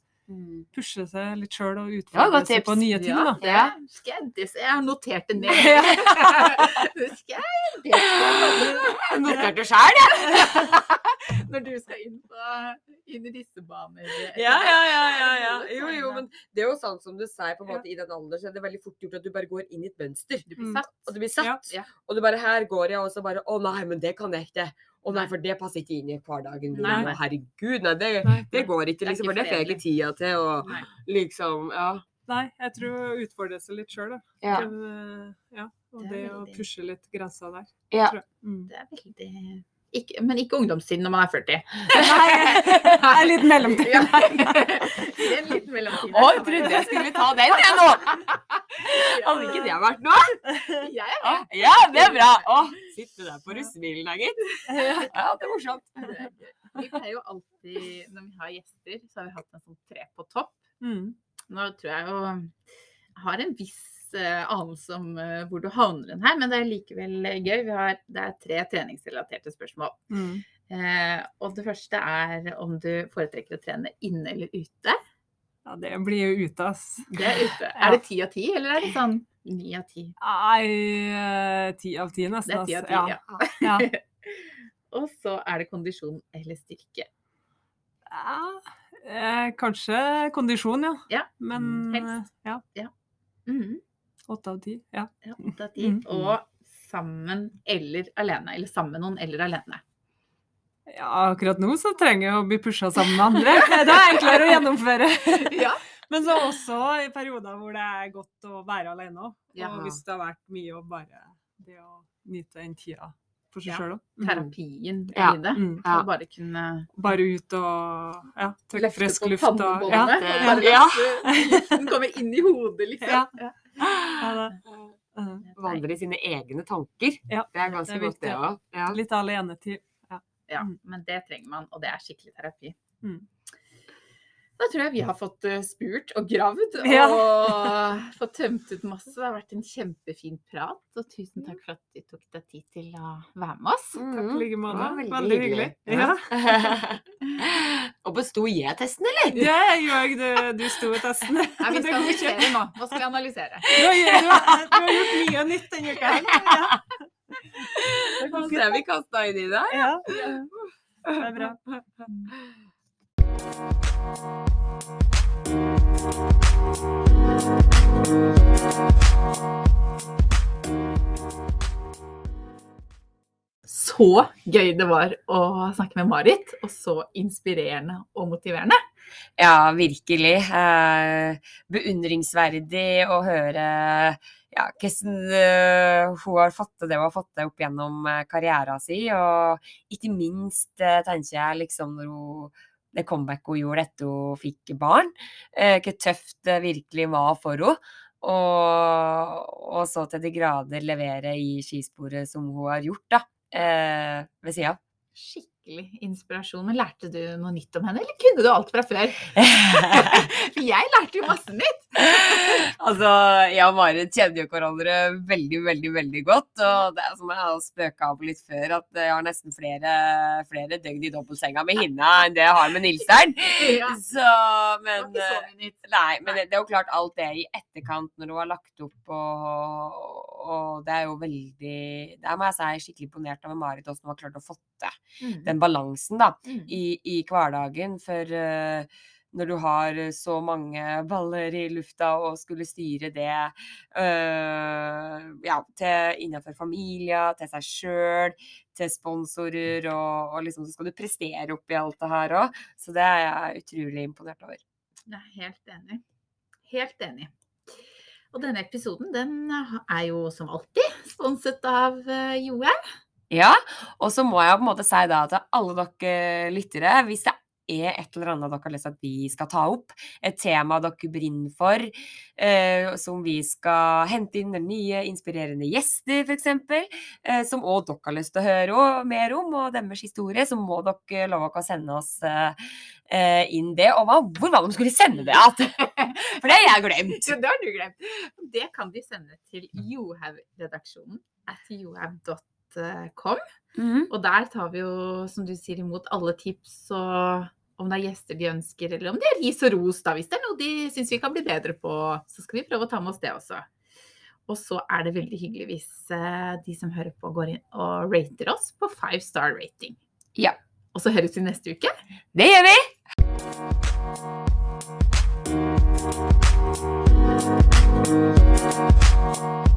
C: Pushe seg litt sjøl og utfordre seg på nye ting.
A: Ja,
C: da.
A: det
B: Ja.
A: jeg, det, jeg har notert det ned.
C: husker
A: Det notert jeg, det skal jeg.
B: Noterte sjøl, ja?
A: Når du skal inn, på, inn i disse baner.
B: Ja, ja, ja, ja, ja. Jo, jo, men det er jo sånn som du sier, på en måte, i den alderen, så er det veldig fort gjort at du bare går inn i et mønster.
A: Du blir
C: Mm.
A: satt.
B: Og du blir satt.
A: Ja.
B: Og du bare her går jeg, og så bare Å nei, men det kan jeg ikke. Å nei, for det passer ikke inn i hverdagen min.
A: Nei.
B: Å herregud, nei, det,
C: Nei.
B: det går ikke,
A: Det
B: liksom.
A: ikke
B: For det får jeg ikke tida til, og
A: Nei.
B: liksom Ja.
C: Nei, jeg tror utfordre seg litt sjøl, da.
B: Ja.
C: Eh, ja. Og
A: Det
C: det, å pushe litt grensa der.
B: ja.
C: tror jeg. Mm.
A: Det er veldig ikke, Men ikke ungdomstiden når man er 40.
C: Nei, det er litt mellomtid.
A: Ja. Det er en liten mellomtid.
B: Å, jeg trodde jeg skulle ta den, jeg nå! Hadde ikke det vært noe?
A: Jeg er
B: Å, Ja, det er bra. Å, sitte der på russebilen, da, gitt. Ja, det er morsomt.
A: med. Vi pleier jo alltid, når vi har gjester, så har vi hatt en sånn tre på topp.
C: Mm.
A: Nå tror jeg jo har en viss anelse om eh, hvor du havner den her, men det er likevel eh, gøy. Vi har, det er tre treningsrelaterte spørsmål.
C: Mm.
A: Eh, og det første er om du foretrekker å trene inne eller ute.
C: Ja, det blir jo ute, ass.
A: Det er ute.
C: Ja.
A: Er det ti av ti, eller er det sånn ni av ti?
C: Nei, eh, ti av ti
A: Det
C: nesten.
A: er ti av ti, ja.
C: Ja.
A: Og så er det kondisjon eller styrke.
C: Ja, eh, kanskje kondisjon, ja.
A: Ja,
C: Men
A: helst.
C: Ja. ja,
A: Mhm.
C: Åtte av ti. Ja.
A: Ja, åtte av ti.
C: Mm.
A: Og sammen eller alene. Eller sammen med noen eller alene.
C: Ja, akkurat nå så trenger jeg å bli pusha sammen med andre. Det er enklere å gjennomføre.
A: Ja.
C: Men så også i perioder hvor det er godt å være alene òg.
A: Ja.
C: Og hvis det har vært mye å bare det å nyte den tida for seg
A: Ja.
C: sjøl òg.
A: Terapien
B: Ja.
A: i det.
C: Mm.
B: Ja.
A: Bare kunne
C: Bare ut og ja, tørke frisk luft og ja.
A: bare
B: ja.
A: løfte luften komme inn i hodet, liksom.
C: Ja.
A: Ja.
C: Mhm.
B: Vandre i sine egne tanker.
C: Ja,
B: Det er ganske
C: det er
B: godt, det
C: viktig.
B: òg. Ja.
C: Litt alenetid.
A: Ja,
C: ja,
A: men det trenger man, og det er skikkelig terapi.
C: Mm.
A: Da tror jeg vi har fått eh, spurt og gravd og
C: Ja.
A: fått tømt ut masse. Det har vært en kjempefin prat, og tusen takk for at du tok deg tid til å være med oss.
C: Takk i like måte.
B: Veldig,
C: Veldig hyggelig. Ja.
B: og besto jeg-testen, eller?
C: Ja, jeg gjorde det. du sto i testen.
A: Nei, vi skal analysere nå. Nå skal vi analysere.
C: Du har, gjort- du har gjort mye nytt denne uka her. Ja.
B: Det er vi kasta inn i det.
C: Ja. Det er bra.
A: Så gøy det var å snakke med Marit, og så inspirerende og motiverende.
B: Ja, virkelig. Eh, beundringsverdig å høre ja, hvordan eh, hun har fått til det hun har fått til opp gjennom eh, karrieren sin. Og ikke minst tenker jeg liksom når hun det comebacket hun gjorde etter hun fikk barn. Eh, hvor tøft det virkelig var for henne. Og, og så til de grader levere i skisporet som hun har gjort, da. Eh, ved sida av.
A: inspirasjon. Men lærte du noe nytt om henne, eller kunne du alt fra før? For jeg lærte jo masse nytt.
B: altså, jeg og Marit kjenner jo hverandre veldig, veldig veldig godt. Og det er som jeg har spøka av litt før, at jeg har nesten flere, flere døgn i dobbeltsenga med henne enn det jeg har med Nilsern.
A: Ja,
B: Så,
A: det
B: men
A: var ikke så nytt.
B: Nei, men det, det er jo klart alt det i etterkant når hun har lagt opp og, og det er jo veldig Der må jeg si jeg er skikkelig imponert over Marit hvordan hun har klart å få til
A: Mm.
B: den balansen da
A: Mm.
B: i, i hverdagen. For uh, når du har så mange baller i lufta og skulle styre det uh, ja, til innenfor familier, til seg sjøl, til sponsorer, og, og liksom så skal du prestere oppi alt det her òg. Så det er jeg utrolig imponert over.
A: Jeg er helt enig. Helt enig. Og denne episoden den er jo som alltid sponset av eh, Johaug.
B: Ja, og så må jeg på en måte si da til alle dere lyttere, hvis det er et eller annet dere har lyst til at vi skal ta opp, et tema dere brenner for, eh, som vi skal hente inn nye inspirerende gjester f.eks., eh, som òg dere har lyst til å høre mer om, og deres historie, så må dere love dere å sende oss eh, eh, inn det. Og hva, hvor var det de skulle sende det? For det har jeg glemt.
A: Ja, det har du glemt. Det kan de sende til johaugredaksjonen at at johaug.com.
B: Mm.
A: Og der tar vi jo, som du sier, imot alle tips og om det er gjester de ønsker, eller om det er ris og ros, da. Hvis det er noe de syns vi kan bli bedre på, så skal vi prøve å ta med oss det også. Og så er det veldig hyggelig hvis eh, de som hører på, går inn og rater oss på five star rating.
B: Ja.
A: Og så høres vi neste uke.
B: Det gjør vi!
D: Thank